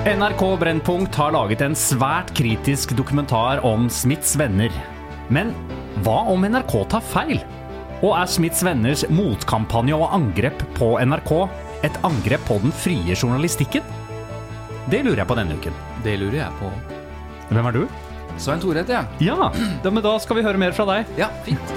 NRK Brennpunkt har laget en svært kritisk dokumentar om Smiths venner. Men hva om NRK tar feil? Og er Smiths venners motkampanje og angrep på NRK et angrep på den frie journalistikken? Det lurer jeg på denne uken. Det lurer jeg på. Hvem er du? Svein Tore heter jeg. Ja, da, men da skal vi høre mer fra deg. Ja, fint.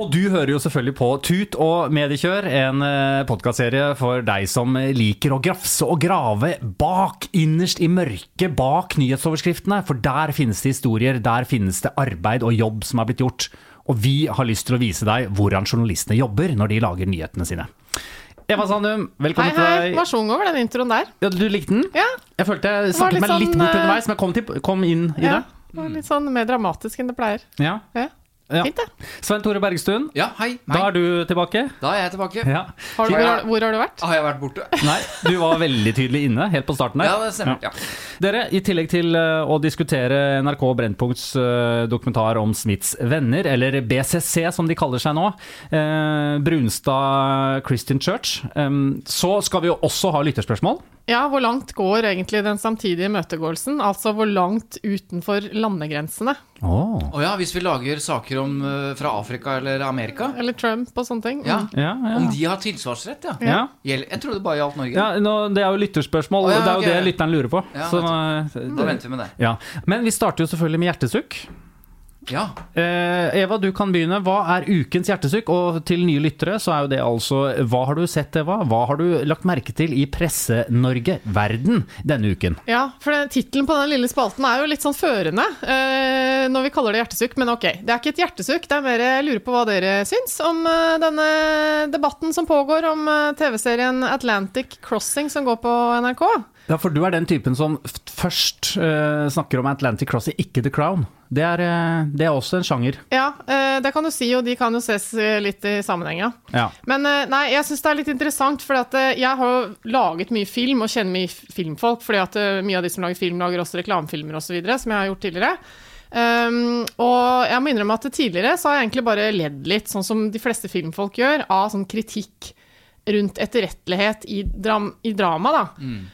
Og du hører jo selvfølgelig på Tut og Mediekjør, en podkastserie for deg som liker å grafse og grave bak, innerst i mørket, bak nyhetsoverskriftene. For der finnes det historier, der finnes det arbeid og jobb som har blitt gjort. Og vi har lyst til å vise deg hvordan journalistene jobber når de lager nyhetene sine. Eva Sandum, Hei, velkommen til hei. deg. Var sjung over den introen der. Ja, du likte den? Ja. Jeg følte jeg snakket litt meg litt sånn, bort eh, underveis, men jeg kom, til, kom inn i ja. det. Det var litt sånn mer dramatisk enn det pleier. Ja. Ja. Ja. Fint, det. Svein Tore Bergstuen, Ja, hei. da er du tilbake. Da er jeg tilbake. Ja. Har du, hvor, har, hvor har du vært? Har jeg vært borte? Nei, du var veldig tydelig inne helt på starten der. Ja, det stemmer. Ja. Dere, i tillegg til eh, å diskutere NRK Brennpunkts eh, dokumentar om Smiths venner, eller BCC som de kaller seg nå, eh, Brunstad Christian Church, eh, så skal vi jo også ha lytterspørsmål. Ja, hvor langt går egentlig den samtidige møtegåelsen? Altså hvor langt utenfor landegrensene? Oh. oh ja, hvis vi lager saker om eh, fra Afrika eller Amerika, Eller Trump og sånne ting? Mm. Ja, ja. om de har tilsvarsrett, ja. ja. Jeg trodde det bare gjaldt Norge. ja nå, det er jo lytterspørsmål, oh, ja, det er jo det lytteren lurer på. Ja, Så, Da venter vi med det. ja. Men vi starter jo selvfølgelig med hjertesukk. Ja. Eh, Eva, du kan begynne. Hva er ukens hjertesukk? Og til nye lyttere så er jo det altså Hva har du sett, Eva? Hva har du lagt merke til i Presse-Norge, verden, denne uken? Ja, for den- tittelen på den lille spalten er jo litt sånn førende eh, når vi kaller det hjertesukk, men ok. Det er ikke et hjertesukk, det er mer jeg lurer på hva dere syns om eh, denne debatten som pågår om eh, TV-serien Atlantic Crossing som går på NRK. Ja, for du er den typen som først uh, snakker om Atlantic Crossy, ikke The Crown. Det er, uh, det er også en sjanger. Ja, uh, det kan du si, og de kan jo ses litt i sammenheng, ja. Ja. Men nei, jeg syns det er litt interessant, for jeg har laget mye film og kjenner mye filmfolk, fordi at mye av de som lager film, lager også reklamefilmer osv., som jeg har gjort tidligere. Um, og jeg må innrømme at tidligere så har jeg egentlig bare ledd litt, sånn som de fleste filmfolk gjør, av sånn kritikk rundt etterrettelighet i, dram i drama, da.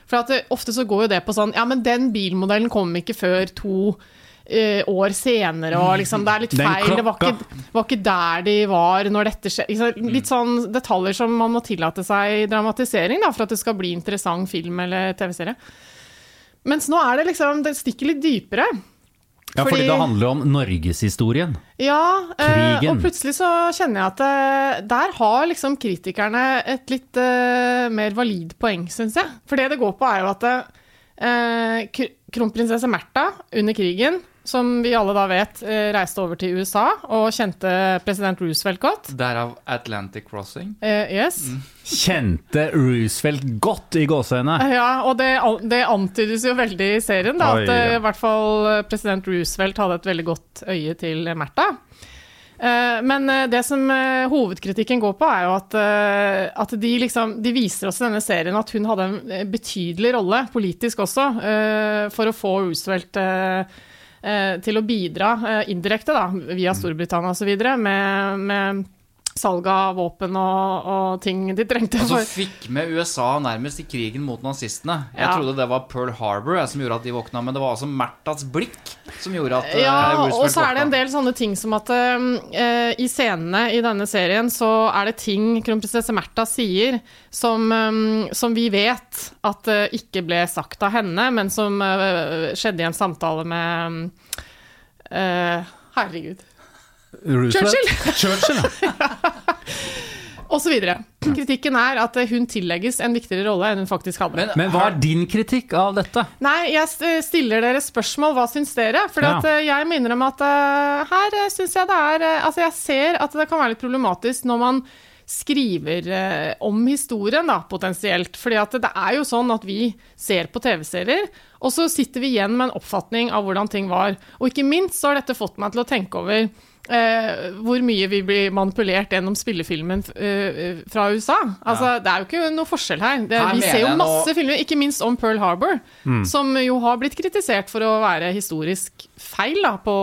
For at det, ofte så går jo det på sånn Ja, men den bilmodellen kom ikke før to uh, år senere, og liksom Det er litt feil. Det var ikke, var ikke der de var når dette skjedde. Litt sånn detaljer som man må tillate seg i dramatisering, da, for at det skal bli interessant film eller TV-serie. Mens nå er det liksom Det stikker litt dypere. Ja, fordi, Fordi- det handler om norgeshistorien. Ja, eh, Krigen. og plutselig så kjenner jeg at eh, der har liksom kritikerne et litt eh, mer valid poeng, syns jeg. For det det går på, er jo at eh, kronprinsesse Märtha under krigen, som vi alle da vet eh, reiste over til USA og kjente president Roosevelt godt. Derav Atlantic Crossing. Eh, yes. Kjente Roosevelt godt i gåseøyne. Ja, og det, det antydes jo veldig i serien, da, at Oi, ja. i hvert fall eh, president Roosevelt hadde et veldig godt øye til Märtha. Eh, Men eh, det som eh, hovedkritikken går på, er jo at, eh, at de, liksom, de viser oss i denne serien at hun hadde en eh, betydelig rolle, politisk også, eh, for å få Roosevelt eh, eh, til å bidra eh, indirekte, da, via Storbritannia osv., med, med salg av våpen og, og ting de trengte. Altså For, fikk med USA nærmest i krigen mot nazistene. Jeg Ja. trodde det var Pearl Harbor jeg, som gjorde at de våkna, men det var altså Märthas blikk som gjorde at eh, ja, Roosevelt og så er det en del sånne ting som at uh, i scenene i denne serien så er det ting kronprinsesse Märtha sier som, um, som vi vet at uh, ikke ble sagt av henne, men som uh, skjedde i en samtale med eh, Herregud. Roosevelt? Churchill, ja. Og så videre. Kritikken er at eh, hun tillegges en viktigere rolle enn hun faktisk hadde. Men, Men hva er din kritikk av dette? Nei, jeg stiller dere spørsmål. Hva syns dere? For Ja. eh, jeg må innrømme at eh, her uh, syns jeg det er eh, Altså, jeg ser at det kan være litt problematisk når man skriver eh, om historien, da, potensielt. Fordi at det er jo sånn at vi ser på TV-serier, og så sitter vi igjen med en oppfatning av hvordan ting var. Og ikke minst så har dette fått meg til å tenke over eh, hvor mye vi blir manipulert gjennom spillefilmen eh, fra USA. Altså, Det er jo ikke noe forskjell her. Det, Her vi ser jo masse nå- masse filmer, ikke minst om Pearl Harbor, Mm. som jo har blitt kritisert for å være historisk feil da, på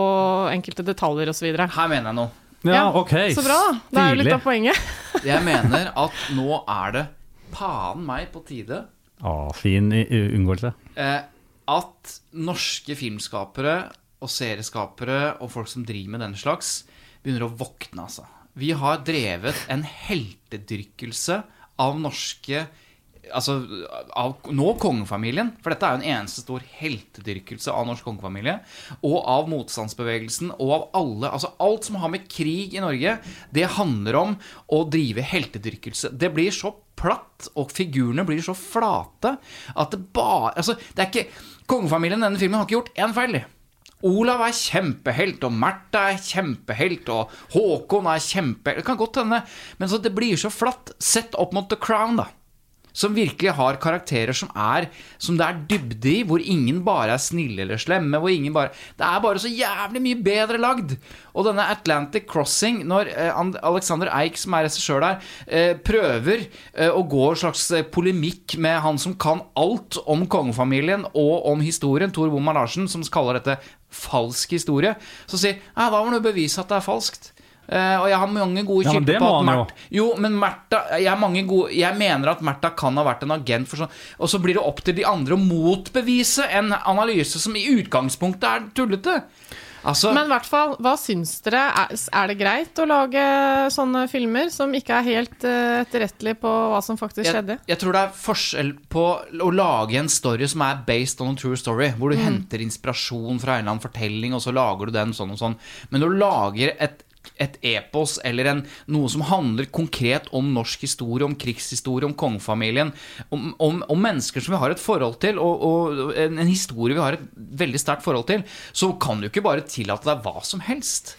enkelte detaljer osv. Her mener jeg noe. Ja, ok. Så bra, da. Det er jo litt av poenget. Jeg mener at nå er det paen meg på tide Å, fin unngåelse. eh, at norske filmskapere og serieskapere og folk som driver med den slags, begynner å våkne, altså. Vi har drevet en heltedyrkelse av norske Altså av nå kongefamilien, for dette er jo en eneste stor heltedyrkelse av norsk kongefamilie, og av motstandsbevegelsen, og av alle Altså alt som har med krig i Norge, det handler om å drive heltedyrkelse. Det blir så platt, og figurene blir så flate, at det bare Altså, det er ikke Kongefamilien denne filmen har ikke gjort én feil. Olav er kjempehelt, og Märtha er kjempehelt, og Håkon er kjempehelt Det kan godt hende, men så det blir så flatt. Sett opp mot The Crown, da. Som virkelig har karakterer som er Som det er dybde i, hvor ingen bare er snille eller slemme. Hvor ingen bare Det er bare så jævlig mye bedre lagd. Og denne Atlantic Crossing, når eh, Alexander Eik, som er regissør der, eh, prøver eh, å gå en slags polemikk med han som kan alt om kongefamilien og om historien, Tor Bomar Larsen, som kaller dette falsk historie, så sier ja, da må du bevise at det er falskt. Uh, og jeg har mange gode kilder ja, på at. Märtha Jo, men Mertha, jeg, gode, jeg mener at Märtha kan ha vært en agent for sånn Og så blir det opp til de andre å motbevise en analyse som i utgangspunktet er tullete. Altså Men i hvert fall, hva syns dere? Er, det greit å lage sånne filmer som ikke er helt uh, etterrettelige på hva som faktisk skjedde? jeg, jeg tror det er forskjell på å lage en story som er based on a true story, hvor du Mm. henter inspirasjon fra en eller annen fortelling, og så lager du den sånn og sånn. Men når du lager et et epos eller en, noe som handler konkret om norsk historie, om krigshistorie, om kongefamilien, om, om, om mennesker som vi har et forhold til, og, og en, en historie vi har et veldig sterkt forhold til, så kan du ikke bare tillate deg hva som helst.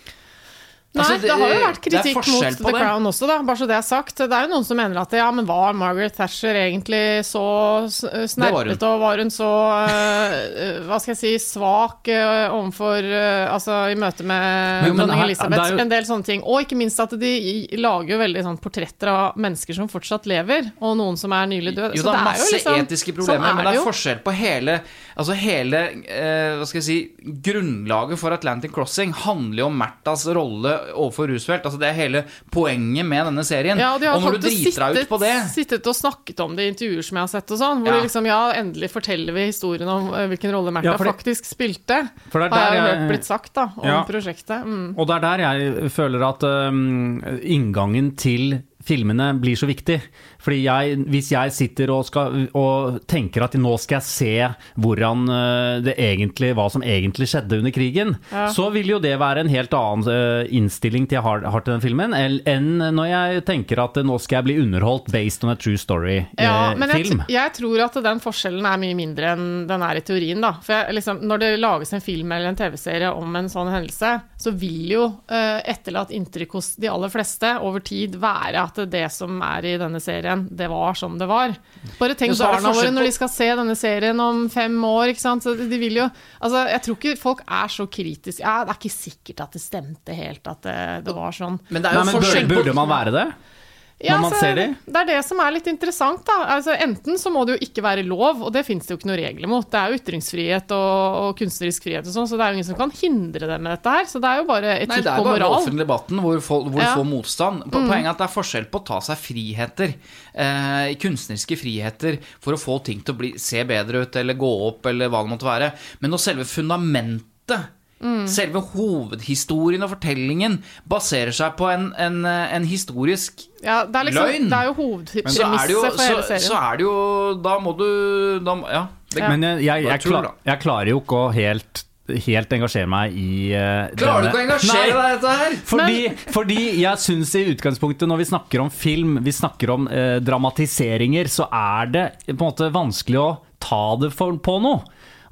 Nei, Altså, det, har jo vært kritikk mot The det. Crown også, da, bare så det er sagt. Det er jo noen som mener at ja, men var Margaret Thatcher egentlig så snerpete, og var hun så uh, hva skal jeg si, svak uh, overfor uh, Altså i møte med Men- dronning Elisabeth, jo- en del sånne ting. Og ikke minst at de lager jo veldig sånn portretter av mennesker som fortsatt lever, og noen som er nylig døde. Jo, Så det er jo masse liksom- etiske sånn problemer, men det er jo. forskjell på hele Altså hele Hva skal jeg si Grunnlaget for Atlantic Crossing handler jo om Märthas rolle overfor Roosevelt. Altså Det er hele poenget med denne serien. Ja, og de har og når du driter deg ut på det sittet og snakket om det i intervjuer som jeg har sett og sånn, hvor Ja. de liksom, ja, endelig forteller vi historien om eh, hvilken rolle Märtha Ja, faktisk spilte. For det er har jeg jo jeg- hørt blitt sagt, da, om Ja. prosjektet. Mm. Og det er der jeg føler at um, inngangen til filmene blir så viktig. Fordi jeg, hvis jeg sitter og, skal, og tenker at nå skal jeg se hvordan uh, det egentlig, hva som egentlig skjedde under krigen, Ja. så vil jo det være en helt annen uh, innstilling til jeg har, har til den filmen, enn når jeg tenker at nå skal jeg bli underholdt based on a true story-film. Ja, men jeg, jeg tror at den forskjellen er mye mindre enn den er i teorien, da. For jeg, liksom, når det lages en film eller en TV-serie om en sånn hendelse, så vil jo uh, etterlatt inntrykk hos de aller fleste over tid være at det som er i denne serien, det var som det var. Bare tenk barna våre når de skal se denne serien om fem år, ikke sant. Så de vil jo Altså, jeg tror ikke folk er så kritiske. Ja, det er ikke sikkert at det stemte helt at det, det var sånn. Men det er Nei, men burde, burde man være det? Når man ser de? Det er det som er litt interessant. Altså, enten så må det jo ikke være lov, og det fins det jo ikke noe regler mot. Det er jo ytringsfrihet og, og kunstnerisk frihet og sånn, så det er jo ingen som kan hindre dem med dette her. Så det er jo bare Nei, etikk det er og bare den moral. offentlige debatten hvor, folk, hvor Ja. du får motstand. Po- Poenget er at det er forskjell på å ta seg friheter, eh, kunstneriske friheter, for å få ting til å bli, se bedre ut, eller gå opp, eller hva det måtte være. Men når selve fundamentet Selve hovedhistorien og fortellingen baserer seg på en, en, en historisk Ja, det er liksom, Løgn. Det er jo Men så det jo, hovedpremisset for hele serien. så er det jo Da må du da, Ja. Det, Ja. Men jeg, jeg, Bare jeg, klar, jeg klarer jo ikke å helt, helt engasjere meg i uh, Klarer du ikke å engasjere Nei, deg i dette her? Fordi, fordi jeg syns i utgangspunktet når vi snakker om film, vi snakker om uh, dramatiseringer, så er det på en måte vanskelig å ta det for, på noe.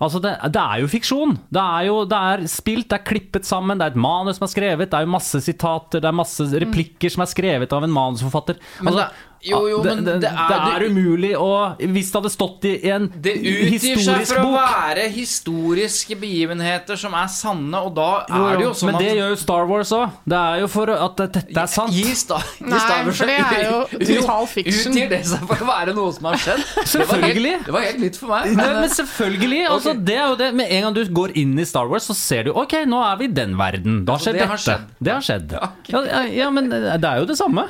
Altså det, det er jo fiksjon. Det er jo det er spilt, det er klippet sammen, det er et manus som er skrevet, det er jo masse sitater, det er masse replikker som er skrevet av en manusforfatter. Altså, jo, jo, det, men det, det er- det er umulig å Hvis det hadde stått i en Det utgir seg for for å være historiske begivenheter som er sanne, og da Jo, er det jo, sånn Men det gjør jo Star Wars òg. Det er jo for at dette er sant. Gi Star, gi Nei, Star Wars for det er jo total fiction. Utgir det seg for å være noe som har skjedd? Det var Selvfølgelig. helt, det var helt nytt for meg. Nei, Men, men selvfølgelig, altså, det er jo det Med en gang du går inn i Star Wars, så ser du Ok, nå er vi i den verden. Da Altså, skjer det har skjedd. Det har skjedd. Ja, ok. Ja, ja, ja, men det er jo det samme.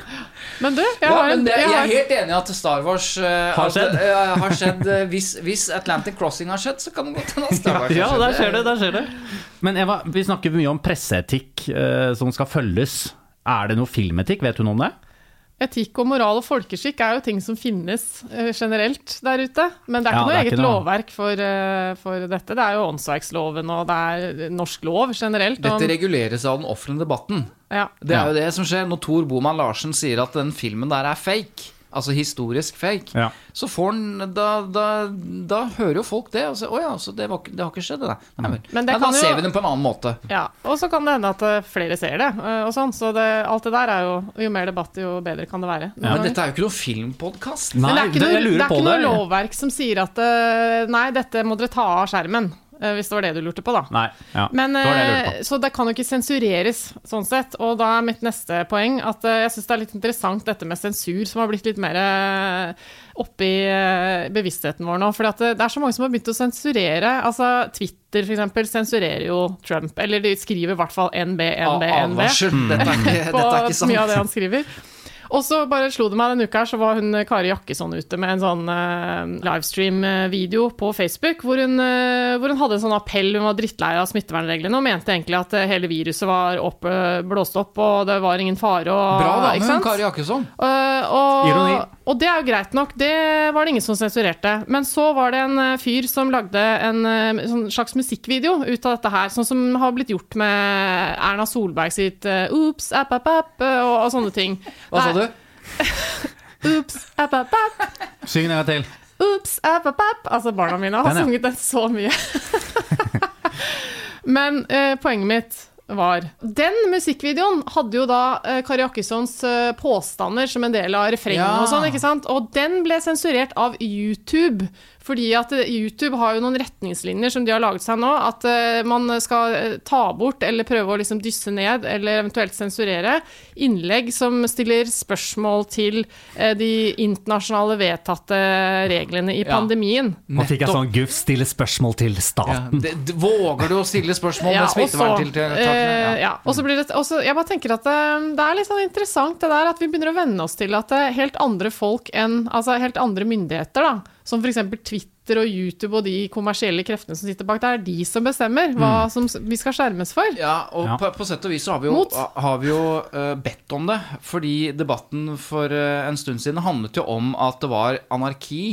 Men du, jeg ja, har men det, jeg jeg er helt enig i at Star Wars uh, Har at, skjedd. eh, har skjedd uh, hvis, hvis Atlantic Crossing har skjedd, så kan det godt hende Star Wars Ja, har der skjer det. der skjer det Men Eva, vi snakker mye om presseetikk som skal følges. Er det noe filmetikk? Vet du noe om det? Etikk og moral og folkeskikk er jo ting som finnes generelt der ute. Men det er Ja, ikke noe er eget ikke noe- lovverk for, for dette. Det er jo åndsverksloven og det er norsk lov generelt. Dette om- reguleres av den offentlige debatten. Ja. Det er jo det som skjer når Tor Boman Larsen sier at den filmen der er fake. Altså historisk fake. Ja. Så får han da, da, da hører jo folk det. Og så, å ja, så det, var, det har ikke skjedd, det der. Nei. Men det ja, da jo- ser vi den på en annen måte. Ja, og så kan det hende at eh, flere ser det, eh, og sånn. Så det, alt det der er jo Jo mer debatt, jo bedre kan det være. Men dette er jo ikke noen filmpodkast. Men det er ikke noe, det er ikke noe lovverk som sier at eh, Nei, dette må dere ta av skjermen. Eh, Hvis det var det du lurte på, da. Nei. Ja, Men, det var det jeg lurte eh, på. så det kan jo ikke sensureres, sånn sett. Og da er mitt neste poeng at eh, jeg syns det er litt interessant dette med sensur, som har blitt litt mer oppi bevisstheten vår nå. For det er så mange som har begynt å sensurere. Altså Twitter, for eksempel, sensurerer jo Trump. Eller de skriver i hvert fall NB, NB, NB Advarsel. Dette på dette er ikke sant. mye av det han skriver. Og så bare slo det meg denne uka her, så var hun Kari Jakkesson ute med en sånn uh, livestream-video på Facebook, hvor hun, uh, hvor hun hadde en sånn appell, hun var drittlei av smittevernreglene og mente egentlig at eh, hele viruset var opp, eh, blåst opp, og det var ingen fare. Og, Bra ikke dame, hun? Kari Jakkesson. Uh, og, Ironi. Og det er jo greit nok, det var det ingen som sensurerte. Men så var det en eh, fyr som lagde en eh, sånn slags musikkvideo ut av dette her, sånn som har blitt gjort med Erna Solberg sitt eh, Oops, app, app, app, og, og sånne ting. Hva sa du? Oops, app, app, app. Syng en gang til. Oops, app, app, app. Altså, barna mine har Den, ja. sunget den så mye. Men eh, poenget mitt var Den musikkvideoen hadde jo da eh, Kari Jakkessons eh, påstander som en del av refrenget Ja. og sånn, ikke sant? Og den ble sensurert av YouTube. Fordi at eh, YouTube har jo noen retningslinjer som de har laget seg nå, at eh, man skal eh, ta bort eller prøve å liksom dysse ned eller eventuelt sensurere innlegg som stiller spørsmål til de internasjonale vedtatte reglene i Ja. pandemien. Nå fikk jeg sånn Guff stille spørsmål til Ja, staten. det, det- våger du å stille spørsmål Ja, med smitteverntiltakene? ja, og så blir det og Jeg bare tenker at det, det er litt sånn interessant det der at vi begynner å venne oss til at helt andre folk enn Altså helt andre myndigheter, da, som f.eks. Twitter og YouTube og de kommersielle kreftene som sitter bak, det er de som bestemmer hva som vi skal skjermes for. Ja, og Ja. På, på sett og vis så har vi jo, har vi jo uh, bedt om det. Fordi debatten for uh, en stund siden handlet jo om at det var anarki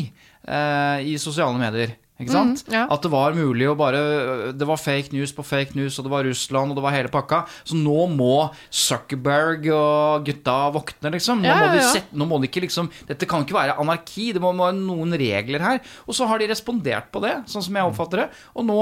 uh, i sosiale medier. Ikke sant? Mm, ja. At det var mulig å bare Det var fake news på fake news, og det var Russland, og det var hele pakka. Så nå må Zuckerberg og gutta våkne, liksom. Nå, Ja, må, de sette, nå må de ikke liksom Dette kan ikke være anarki, det må være noen regler her. Og så har de respondert på det, sånn som jeg oppfatter det. Og nå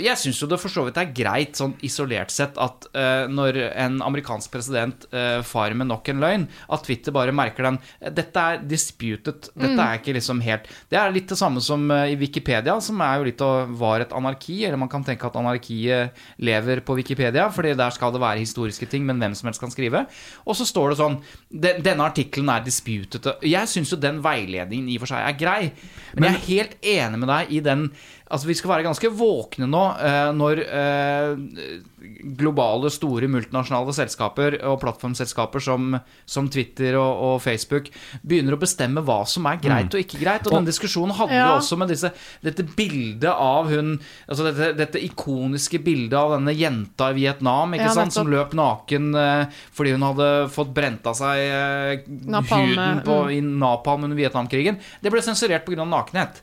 Jeg syns jo det for så vidt er greit, sånn isolert sett, at uh, når en amerikansk president uh, farer med nok en løgn, at Twitter bare merker den Dette er disputed. Dette Mm. er ikke liksom helt Det er litt det samme som uh, i Wikipedia. Wikipedia, som er jo litt og var et anarki, eller man kan tenke at anarkiet lever på Wikipedia, fordi der skal det være historiske ting, men hvem som helst kan skrive. Og så står det sånn Denne artikkelen er disputed. Jeg syns jo den veiledningen i og for seg er grei, men jeg er helt enig med deg i den Altså, vi skal være ganske våkne nå eh, når eh, globale, store multinasjonale selskaper og plattformselskaper som, som Twitter og, og, Facebook begynner å bestemme hva som er greit og ikke greit. Og den diskusjonen hadde vi Ja. også med disse, dette bildet av hun Altså dette, dette ikoniske bildet av denne jenta i Vietnam ikke Ja, sant, som løp naken eh, fordi hun hadde fått brent av seg eh, huden på, mm. i napalm under Vietnamkrigen. Det ble sensurert pga. nakenhet.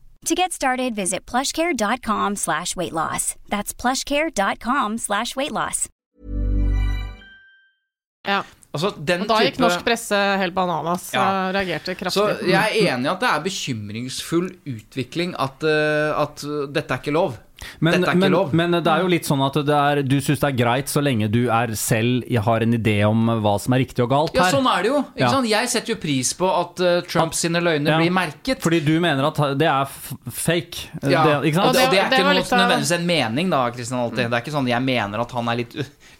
To get started, visit plushcare.com slash weight loss. That's plushcare.com slash weight loss. Ja. Altså, den Og da gikk type- norsk presse helt bananas Ja. og reagerte Så jeg er enig i at det er bekymringsfull utvikling at, eh, at eh, dette er ikke lov. Men, dette er ikke men, lov. men det er jo litt sånn at det er, du syns det er greit så lenge du er selv har en idé om hva som er riktig og galt ja, sånn er det jo. Ikke Ja. sant? Jeg setter jo pris på at eh, Trump sine løgner Ja. blir merket. Fordi du mener at det er fake. Ja, Det, ikke sant? og det, og det er det ikke noe nødvendigvis en mening, da, Kristian Alltid. Det er ikke sånn jeg mener at han er litt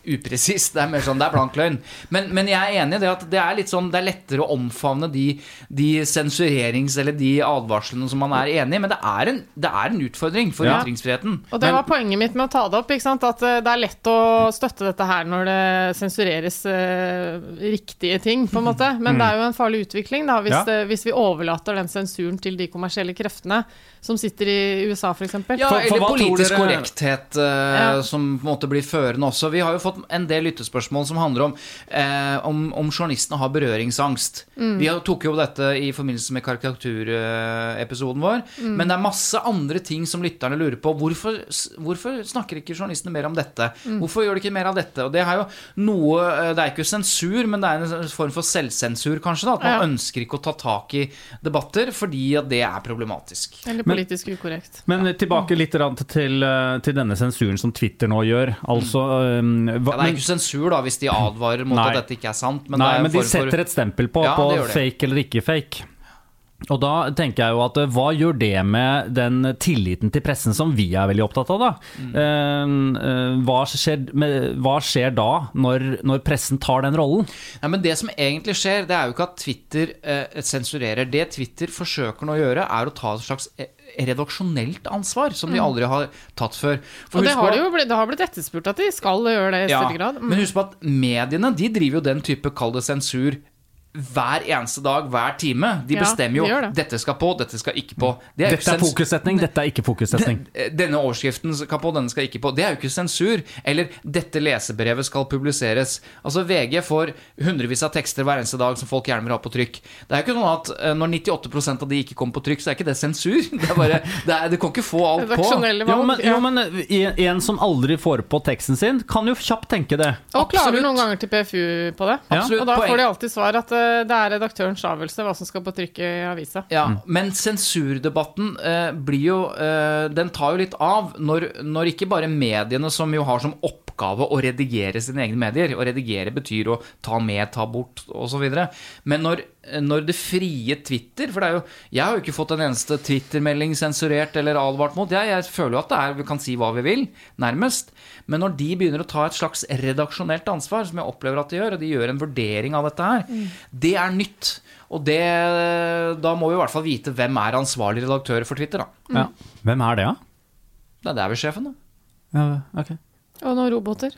upresis. Det er mer sånn, det er blank løgn. Men, men jeg er enig i det at det er litt sånn, det er lettere å omfavne de, de sensurerings- eller de advarslene som man er enig i. Men det er en, det er en utfordring for Ja. ytringsfriheten. Og det Men- var poenget mitt med å ta det opp. Ikke sant? At eh, det er lett å støtte dette her når det sensureres eh, riktige ting, på en måte. Men det er jo en farlig utvikling da, hvis, Ja. det, hvis vi overlater den sensuren til de kommersielle kreftene som sitter i USA, f.eks. Ja, For- for eller politisk korrekthet uh, Ja. som på en måte blir førende også. Vi har jo fått en del lyttespørsmål som handler om eh, om, om journalistene har berøringsangst. Vi tok jo dette i forbindelse med karikaturepisoden vår. Men det er masse andre ting som lytterne lurer på. Hvorfor, hvorfor snakker ikke journalistene mer om dette? Hvorfor gjør de ikke mer av dette? Og Det er jo noe eh, Det er ikke sensur, men det er en form for selvsensur, kanskje. da At man Ja. ønsker ikke å ta tak i debatter fordi at det er problematisk. Eller politisk ukorrekt. Men tilbake litt til, eh, til denne sensuren som Twitter nå gjør. Altså um, hva, Ja, det er ikke sensur da hvis de advarer mot Nei. at dette ikke er sant. Men Nei, er men de for- setter et stempel på, Ja, på fake eller ikke fake. Og da tenker jeg jo at eh, hva gjør det med den tilliten til pressen som vi er veldig opptatt av, da? Mm. Eh, eh, hva, skjer, med, hva skjer da, når, når pressen tar den rollen? Nei, men Det som egentlig skjer, det er jo ikke at Twitter eh, sensurerer. Det Twitter forsøker nå å gjøre, er å ta et slags redaksjonelt ansvar, som de aldri har tatt før. For Og det har, blitt, det har blitt etterspurt at de skal gjøre det i Ja, større grad. Mm. Men husk på at mediene de driver jo den type, kall det sensur, hver eneste dag, hver time. De bestemmer jo de det. dette skal på, dette skal ikke på. Det er Dette er fokussetning, dette er ikke fokussetning. Eh, Denne overskriften skal på, denne skal ikke på. Det er jo ikke sensur. Eller 'dette lesebrevet skal publiseres'. Altså VG får hundrevis av tekster hver eneste dag som folk gjerne vil ha på trykk. Det er jo ikke sånn at eh, når 98% av de ikke kommer på trykk, så er ikke det sensur. Det er bare, det er, Du kan ikke få alt på. Jo, men, jo, men eh, en som aldri får på teksten sin, kan jo kjapt tenke det. Og klarer Absolutt. noen ganger til PFU på det. Ja. Absolutt. Og da får de alltid svar at det er redaktørens avgjørelse hva som skal på trykket i avisa. Ja, Men sensurdebatten eh, blir jo eh, Den tar jo litt av når, når ikke bare mediene, som jo har som oppgave å redigere sine egne medier Å redigere betyr å ta med, ta bort osv. Men når, når det frie Twitter For det er jo Jeg har jo ikke fått en eneste Twitter-melding sensurert eller advart mot. Jeg, jeg føler jo at det er, vi kan si hva vi vil, nærmest. Men når de begynner å ta et slags redaksjonelt ansvar, som jeg opplever at de gjør, og de gjør en vurdering av dette her, det er nytt. Og det, da må vi i hvert fall vite hvem er ansvarlig redaktør for Twitter. da. Ja. Hvem er det, da? Det er der vi er sjefen, da. Ja, ok. Og noen roboter.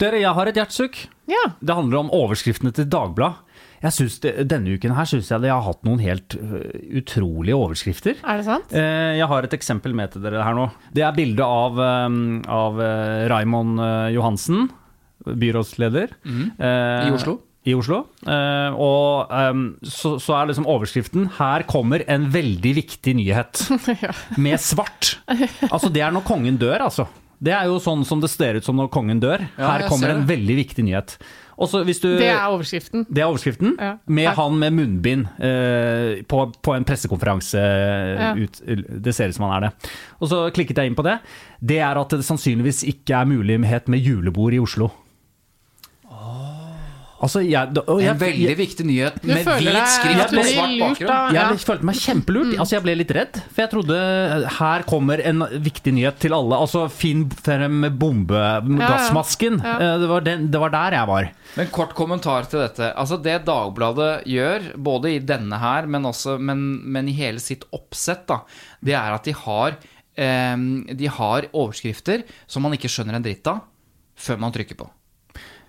Dere, jeg har et hjertesukk. Ja. Det handler om overskriftene til Dagbladet. Jeg synes det, Denne uken her syns jeg de har hatt noen helt øh, utrolige overskrifter. Er det sant? Eh, Jeg har et eksempel med til dere her nå. Det er bilde av, um, av eh, Raymond Johansen, byrådsleder. eh, Mhm. I Oslo. I Oslo. Eh, og um, så, så er liksom overskriften 'Her kommer en veldig viktig nyhet'. Med svart. Altså, det er når kongen dør, altså. Det er jo sånn som det ser ut som når kongen dør. Ja, Her kommer en veldig viktig nyhet. Du Det er overskriften. det er overskriften, Ja. med han med munnbind eh, på, på en pressekonferanse. Ja. Ut, det ser ut som han er det. Og så klikket jeg inn på det. Det er at det sannsynligvis ikke er mulighet med julebord i Oslo. Altså, jeg, da- jeg, En veldig jeg, viktig nyhet med hvit skrift og svart bakgrunn. av- jeg følte meg kjempelurt. Altså, jeg ble litt redd, for jeg trodde her kommer en viktig nyhet til alle. Altså, finn frem bombegassmasken. Ja, ja. Det, var det var der jeg var. Men kort kommentar til dette. Altså Det Dagbladet gjør, både i denne her, men, også, men, men i hele sitt oppsett, da, det er at de har, eh, de har overskrifter som man ikke skjønner en dritt av før man trykker på.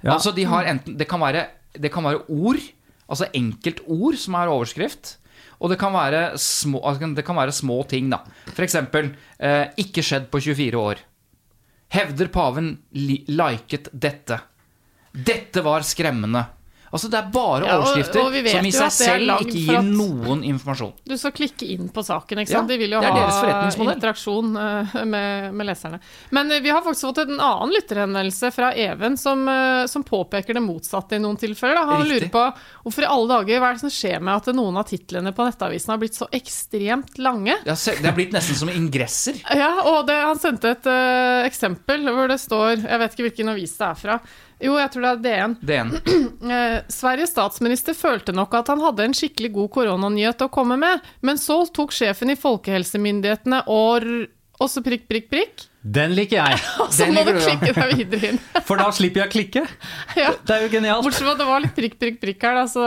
Ja. Altså de har enten, det, kan være, det kan være ord, altså enkeltord som er overskrift. Og det kan være små, altså, det kan være små ting, da. Eksempel eh, 'Ikke skjedd på 24 år'. Hevder paven li liket dette. Dette var skremmende. Altså Det er bare Ja, og- overskrifter og vi som i seg selv ikke gir at- noen informasjon. Du skal klikke inn på saken, ikke Ja. De vil jo ha interaksjon eh, med, med leserne. Men eh, vi har faktisk fått en annen lytterhenvendelse fra Even som, eh, som påpeker det motsatte i noen tilfeller. Da. Han Riktig. lurer på hvorfor i alle dager hva er det som skjer med at noen av titlene på nettavisen har blitt så ekstremt lange? Det har det er blitt nesten som ingresser. Ja, og det, han sendte et uh, eksempel hvor det står Jeg vet ikke hvilken avis det er fra. Jo, jeg tror det er DN. DN. Eh, Sveriges statsminister følte nok at han hadde en skikkelig god koronanyhet å komme med, men så tok sjefen i folkehelsemyndighetene og også og så prikk, prikk, prikk. Den liker jeg, Og så må du klikke deg videre inn. for da slipper jeg å klikke. Ja. Det er jo genialt. Bortsett fra at det var litt prikk, prikk, prikk her, da, så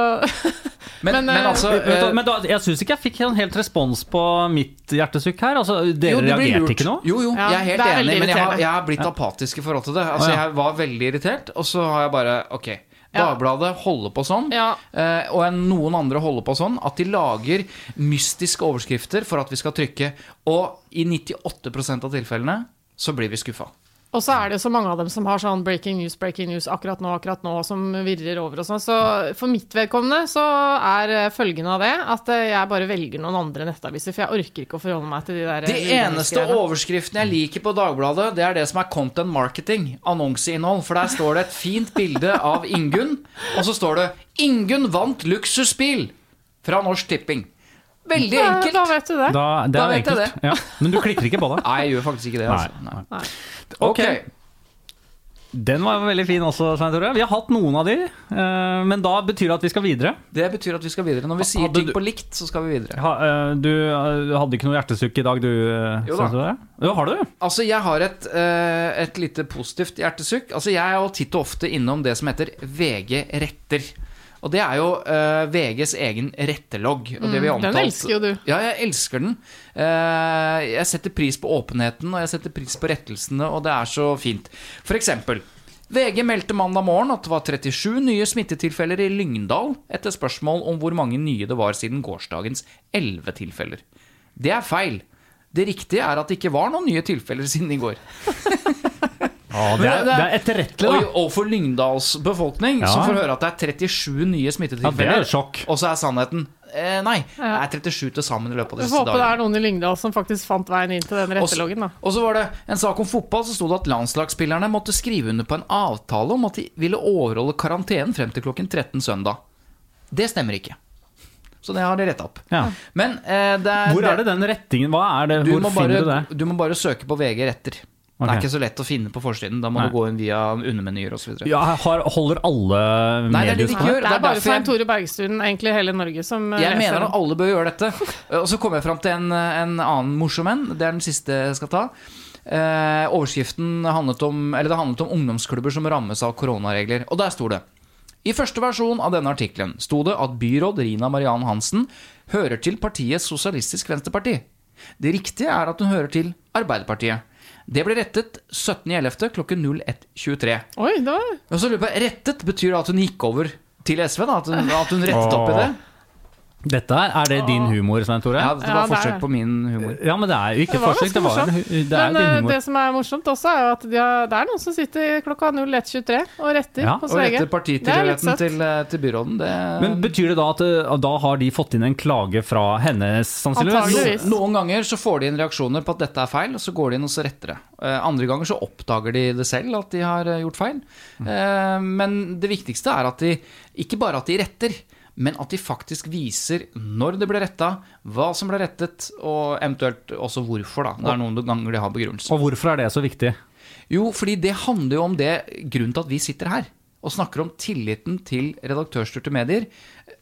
Men, Men, men, eh, altså uh, men da, jeg syns ikke jeg fikk en helt respons på mitt hjertesukk her. Altså, dere jo, reagerte ikke noe? Jo, jo, Ja, jeg er helt er enig, men jeg har, jeg har blitt apatisk i forhold til det. Altså, Jeg var veldig irritert, og så har jeg bare Ok, Dagbladet holder på sånn, Ja. eh, og noen andre holder på sånn, at de lager mystiske overskrifter for at vi skal trykke, og i 98% av tilfellene så blir vi skuffa. Og så er det så mange av dem som har sånn breaking news, breaking news akkurat nå, akkurat nå, som virrer over og sånn. Så for mitt vedkommende så er følgende følgen av det at eh, jeg bare velger noen andre nettaviser, for jeg orker ikke å forholde meg til de der De eneste overskriftene jeg liker på Dagbladet, det er det som er content marketing, annonseinnhold. For der står det et fint bilde av Ingunn, og så står det 'Ingunn vant luksusbil' fra Norsk Tipping. Veldig Ja, enkelt. Da vet du det. Da, det Da vet enkelt. jeg det. Ja. Men du klikker ikke på det? Nei, jeg gjør faktisk ikke det. Altså. Nei, Nei. Ok. Ok. Den var veldig fin også, Svein Tore. Vi har hatt noen av de, eh, men da betyr det at vi skal videre. Det betyr at vi skal videre. Når vi sier ting på likt, så skal vi videre. Ha, eh, du eh, hadde ikke noe hjertesukk i dag, du? Jo da. Jo, har du? Altså, jeg har et, et lite positivt hjertesukk. Altså, jeg er jo titt og ofte innom det som heter VG retter. Og det er jo uh, VGs egen rettelogg. Og det vi Mm, den elsker jo du. Ja, jeg elsker den. Uh, jeg setter pris på åpenheten, og jeg setter pris på rettelsene, og det er så fint. For eksempel VG meldte mandag morgen at det var 37 nye smittetilfeller i Lyngdal etter spørsmål om hvor mange nye det var siden gårsdagens 11 tilfeller. Det er feil. Det riktige er at det ikke var noen nye tilfeller siden i går. det, er, det er etterrettelig, da. og for Lyngdals befolkning, Ja. som får høre at det er 37 nye Ja, smittetilfeller, er sjokk. og så er sannheten eh, Nei, det er 37 til sammen i løpet av Vi disse får håpe det er noen i Lyngdal som faktisk fant veien inn til den retteloggen, da. Og så var det en sak om fotball, så sto det at landslagsspillerne måtte skrive under på en avtale om at de ville overholde karantenen frem til klokken 13 søndag. Det stemmer ikke. Så det har de retta opp. Ja. Men eh, det er Hvor er det den rettingen? Hva er det? Hvor må, finner bare, du det? du må bare søke på VG retter. Det er ikke så lett å finne på forsiden. Da må Nei. du gå inn via undermenyer osv. Ja, har, holder alle Nei, det er det medier de ikke det? gjør. Det er er bare Svein Tore Bergstuen, egentlig hele Norge, som eh, Jeg leser mener at alle bør gjøre dette. Og så kommer jeg fram til en, en annen morsom en. Det er den siste jeg skal ta. Eh, overskriften handlet om, eller det handlet om ungdomsklubber som rammes av koronaregler. Og der sto det I første versjon av denne artikkelen sto det at byråd Rina Mariann Hansen hører til partiet Sosialistisk Venstreparti. Det riktige er at hun hører til Arbeiderpartiet. Det ble rettet 17.11. klokken 01.23. Oi, da. Og så lurer jeg på, Rettet betyr at hun gikk over til SV? da? At hun, at hun rettet opp i det? Dette er, er det din humor, Svein Tore? Ja, det var er forsøk det. på min humor. Ja, men det er jo ikke Det var forsøk. Det, var, det er Men din eh, humor. det som er morsomt også, er jo at de har, det er noen som sitter klokka 01.23 og retter Ja, hos Og retter Det er partitilhørigheten til, eh, til byråden, det Men Betyr det da at eh, da har de fått inn en klage fra henne, sannsynligvis? No, Noen ganger så får de inn reaksjoner på at dette er feil, og så går de inn og så retter det. Andre ganger så oppdager de det selv, at de har gjort feil. Eh, Men det viktigste er at de ikke bare at de retter, men at de faktisk viser når det ble retta, hva som ble rettet, og eventuelt også hvorfor. da. Det er noen ganger de har begrunnelse. Og hvorfor er det så viktig? Jo, fordi det handler jo om det grunnen til at vi sitter her og snakker om tilliten til redaktørstyrte medier.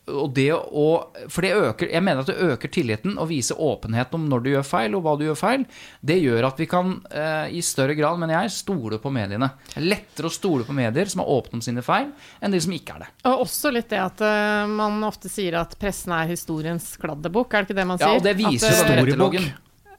Og det å, for det øker, Jeg mener at det øker tilliten å vise åpenhet om når du gjør feil, og hva du gjør feil. Det gjør at vi kan eh, i større grad, mener jeg, stole på mediene. Det er lettere å stole på medier som er åpne om sine feil, enn de som ikke er det. Og også litt det at eh, man ofte sier at pressen er historiens kladdebok, er det ikke det man sier? Ja, og det viser At, jo eh,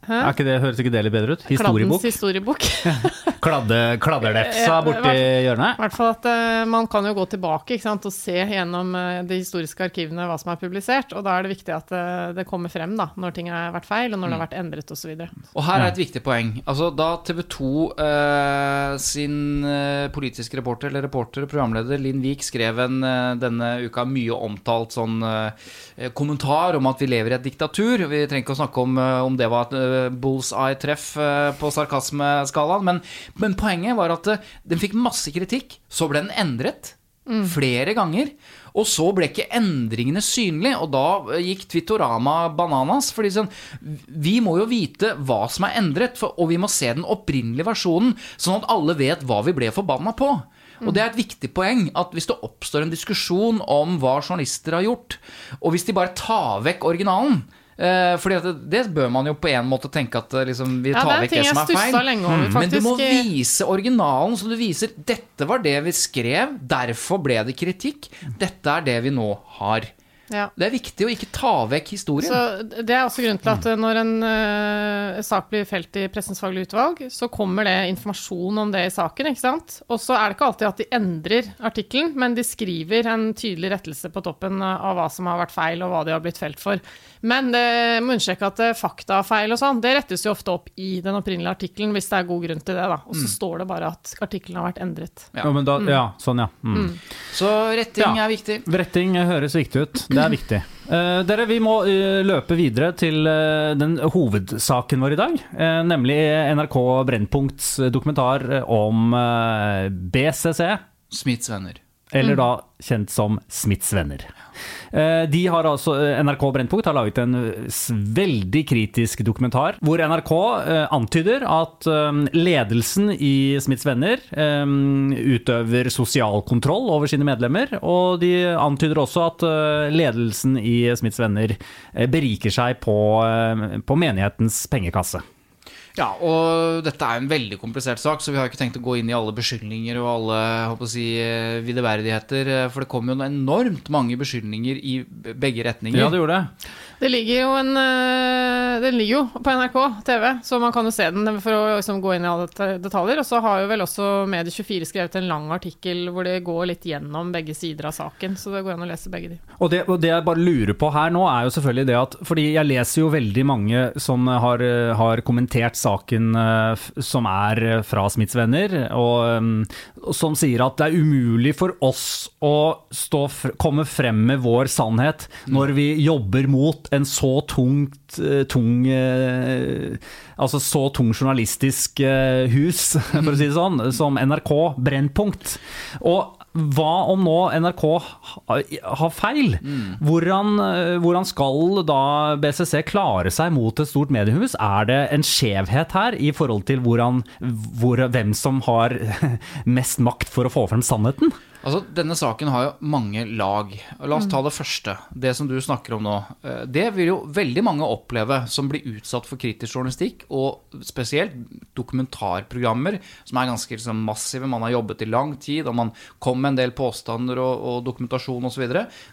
den Er ikke det, høres ikke det litt bedre ut? Kladdens Historiebok? historiebok. Kladde, kladderlefsa borti hjørnet. I hvert fall at uh, Man kan jo gå tilbake ikke sant, og se gjennom uh, de historiske arkivene hva som er publisert. og Da er det viktig at uh, det kommer frem da, når ting har vært feil, og når det har vært endret osv. Og her er et viktig poeng. Altså, da TV 2 eh, sin politiske reporter, eller reporter, og programleder Linn Wiik skrev en denne uka mye omtalt sånn kommentar om at vi lever i et diktatur. Vi trenger ikke å snakke om om det var et bullseye-treff eh, på sarkasmeskalaen, men, men poenget var at eh, den fikk masse kritikk. Så ble den endret. Flere ganger. Og så ble ikke endringene synlige, og da eh, gikk Twittorama bananas. fordi sånn, Vi må jo vite hva som er endret, for, og vi må se den opprinnelige versjonen, sånn at alle vet hva vi ble forbanna på. Og det er et viktig poeng at hvis det oppstår en diskusjon om hva journalister har gjort, og hvis de bare tar vekk originalen eh, fordi det, det bør man jo på en måte tenke at eh, liksom, vi tar vekk ting det som er feil. lenge over, Men du må vise originalen, så du viser dette var det vi skrev, derfor ble det kritikk. Dette er det vi nå har. Ja. Det er viktig å ikke ta vekk historien. Så Det er også grunnen til at eh, når en uh, sak blir felt i Pressens faglige utvalg, så kommer det informasjon om det i saken. ikke sant? Og så er det ikke alltid at de endrer artikkelen, men de skriver en tydelig rettelse på toppen eh, av hva som har vært feil, og hva de har blitt felt for. Men det må understreke at faktafeil og sånn, det rettes jo ofte opp i den opprinnelige artikkelen, hvis det er god grunn til det. da. Og så står det bare at artikkelen har vært endret. Ja. Ja, men da, ja, sånn, ja. Mm. Så retting Ja. er viktig. Retting høres viktig ut. Det er viktig. Uh, dere, vi må uh, løpe videre til uh, den hovedsaken vår i dag. nemlig NRK Brennpunkts dokumentar om BCC. Smiths venner. Eller da kjent som Smiths venner. Eh, De har altså, eh, NRK Brennpunkt har laget en eh, veldig kritisk dokumentar, hvor NRK antyder at ledelsen i Smiths venner utøver sosial kontroll over sine medlemmer, og de antyder også at ledelsen i Smiths venner beriker seg på, på menighetens pengekasse. Ja, og dette er en veldig komplisert sak, så vi har ikke tenkt å gå inn i alle beskyldninger og alle håper å si, videreverdigheter. videverdigheter, eh, for det kom jo enormt mange beskyldninger i begge retninger. Ja, det gjorde det. Det ligger jo en eh, Den ligger jo på NRK TV, så man kan jo se den for å liksom gå inn i alle detaljer. Og så har jo vel også Medie24 skrevet en lang artikkel hvor det går litt gjennom begge sider av saken. Så det går an å lese begge de. Og det, og det jeg bare lurer på her nå, er jo selvfølgelig det at Fordi jeg leser jo veldig mange som har, eh, har kommentert saken eh, som er eh, fra Smiths venner, og, mm, og som sier at det er umulig for oss å stå, komme frem med vår sannhet når vi jobber mot en så tungt eh, tung eh, Altså så tung journalistisk eh, hus, for å si det sånn, som NRK Brennpunkt. Og hva om nå NRK har feil? Hvordan, eh, hvordan skal da BCC klare seg mot et stort mediehus? Er det en skjevhet her i forhold til hvordan, hvor, hvem som har mest makt for å få frem sannheten? Altså, Denne saken har jo mange lag. La oss ta det første. Det som du snakker om nå. Eh, Det vil jo veldig mange oppleve som blir utsatt for kritisk journalistikk, og spesielt dokumentarprogrammer som er ganske liksom, massive. Man har jobbet i lang tid, og man kom med en del påstander og, og dokumentasjon osv.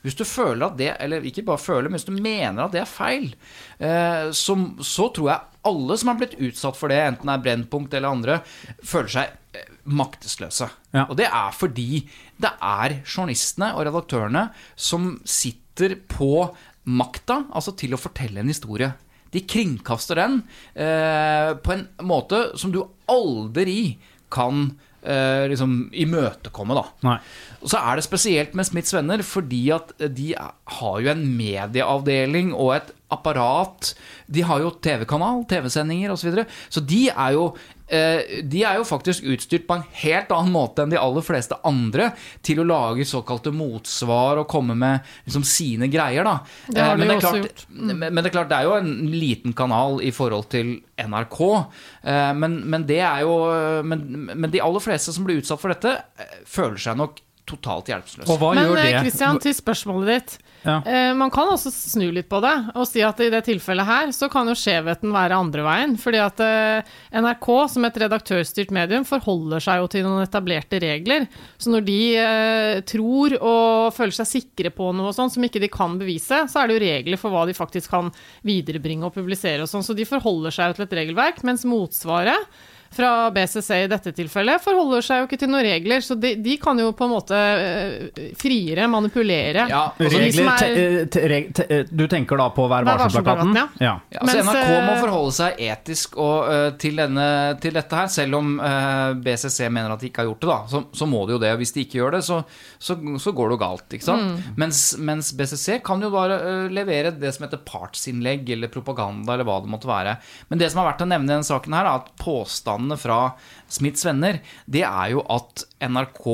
Hvis du føler at det, eller ikke bare føler, men hvis du mener at det er feil, eh, så, så tror jeg alle som har blitt utsatt for det, enten det er Brennpunkt eller andre, føler seg maktesløse. Ja. Og det er fordi det er journalistene og redaktørene som sitter på makta, altså til å fortelle en historie. De kringkaster den eh, på en måte som du aldri kan eh, liksom imøtekomme, da. Nei. Og så er det spesielt med Smiths venner, fordi at de har jo en medieavdeling og et apparat. De har jo TV-kanal, TV-sendinger osv. Så, videre. så de er jo de er jo faktisk utstyrt på en helt annen måte enn de aller fleste andre til å lage såkalte motsvar og komme med liksom, sine greier. Da. Det har Eh, men, det er også klart, men, men det er klart, det er jo en liten kanal i forhold til NRK. eh, Men, men det er jo men, men de aller fleste som blir utsatt for dette, eh, føler seg nok totalt hjelpeløs. Og hva Men gjør det? eh, Christian, til spørsmålet ditt. Ja. Eh, man kan også snu litt på det og si at i det tilfellet her så kan jo skjevheten være andre veien. Fordi at eh, NRK som et redaktørstyrt medium forholder seg jo til noen etablerte regler. Så når de eh, tror og føler seg sikre på noe og sånn som ikke de kan bevise, så er det jo regler for hva de faktisk kan viderebringe og publisere og sånn. Så de forholder seg jo til et regelverk, mens motsvaret fra BCC i dette tilfellet forholder seg jo ikke til noen regler, så de, de kan jo på en måte eh, friere manipulere. Ja, Regler, er- te, eh, te, te, eh, du tenker da på Vær varsom-plakaten? varsom-plakaten, ja. Ja, Mens, så NRK må forholde seg etisk og, uh, til, denne, til dette her, selv om uh, BCC mener at de ikke har gjort det. da, Så, så må de jo det. og Hvis de ikke gjør det, så, så, så går det jo galt. ikke sant? Mm. Mens, mens BCC kan jo bare uh, levere det som heter partsinnlegg eller propaganda eller hva det måtte være. Men det som er verdt å nevne i denne saken, her, er at påstandene fra Smiths venner, det er jo at NRK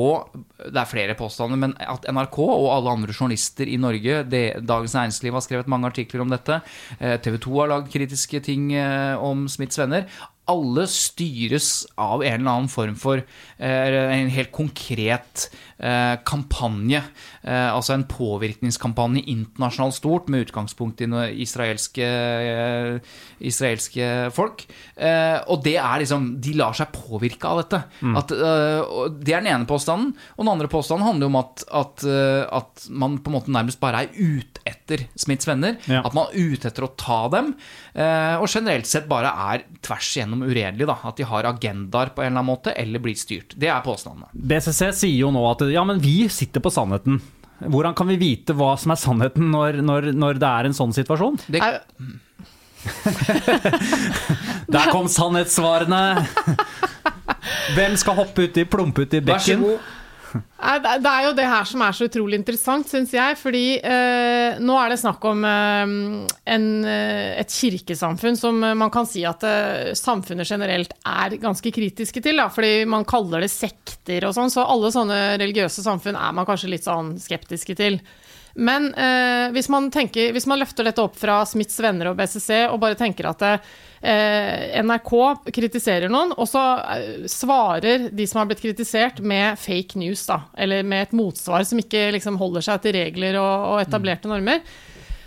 Det er flere påstander, men at NRK og alle andre journalister i Norge det, Dagens Næringsliv har skrevet mange artikler om dette. TV 2 har lagd kritiske ting eh, om Smiths venner. Alle styres av en eller annen form for eh, en helt konkret eh, kampanje. Eh, altså en påvirkningskampanje internasjonalt stort, med utgangspunkt i israelske, israelske folk. Eh, og det er liksom De lar seg påvirke av dette. At, eh, og det er den ene påstanden. Og den andre påstanden handler om at, at, at man på en måte nærmest bare er ute etter Smiths venner. Ja. At man er ute etter å ta dem. eh, og generelt sett bare er tvers igjennom uredelig. Da. At de har agendaer på en eller annen måte, eller blir styrt. Det er påstandene. BCC sier jo nå at ja, men vi sitter på sannheten. Hvordan kan vi vite hva som er sannheten når, når, når det er en sånn situasjon? Det, Er- Der kom sannhetssvarene! Hvem skal hoppe uti, plumpe uti vær så bekken? god. Det er jo det her som er så utrolig interessant, syns jeg. Fordi eh, nå er det snakk om eh, en, eh, et kirkesamfunn som eh, man kan si at eh, samfunnet generelt er ganske kritiske til. Da, fordi man kaller det sekter og sånn, så alle sånne religiøse samfunn er man kanskje litt sånn skeptiske til. Men eh, hvis, man tenker, hvis man løfter dette opp fra Smiths venner og BCC og bare tenker at eh, NRK kritiserer noen, og så eh, svarer de som har blitt kritisert med fake news, da, eller med et motsvar som ikke liksom, holder seg til regler og, og etablerte normer.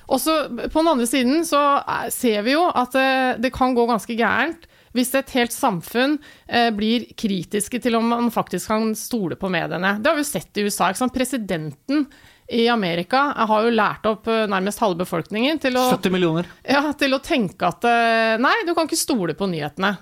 Og så På den andre siden så eh, ser vi jo at eh, det kan gå ganske gærent hvis et helt samfunn eh, blir kritiske til om man faktisk kan stole på mediene. Det har vi jo sett i USA. Presidenten i Amerika har jo lært opp eh, nærmest halve befolkningen til å 70 millioner. ja, til å tenke at eh, nei, du kan ikke stole på nyhetene.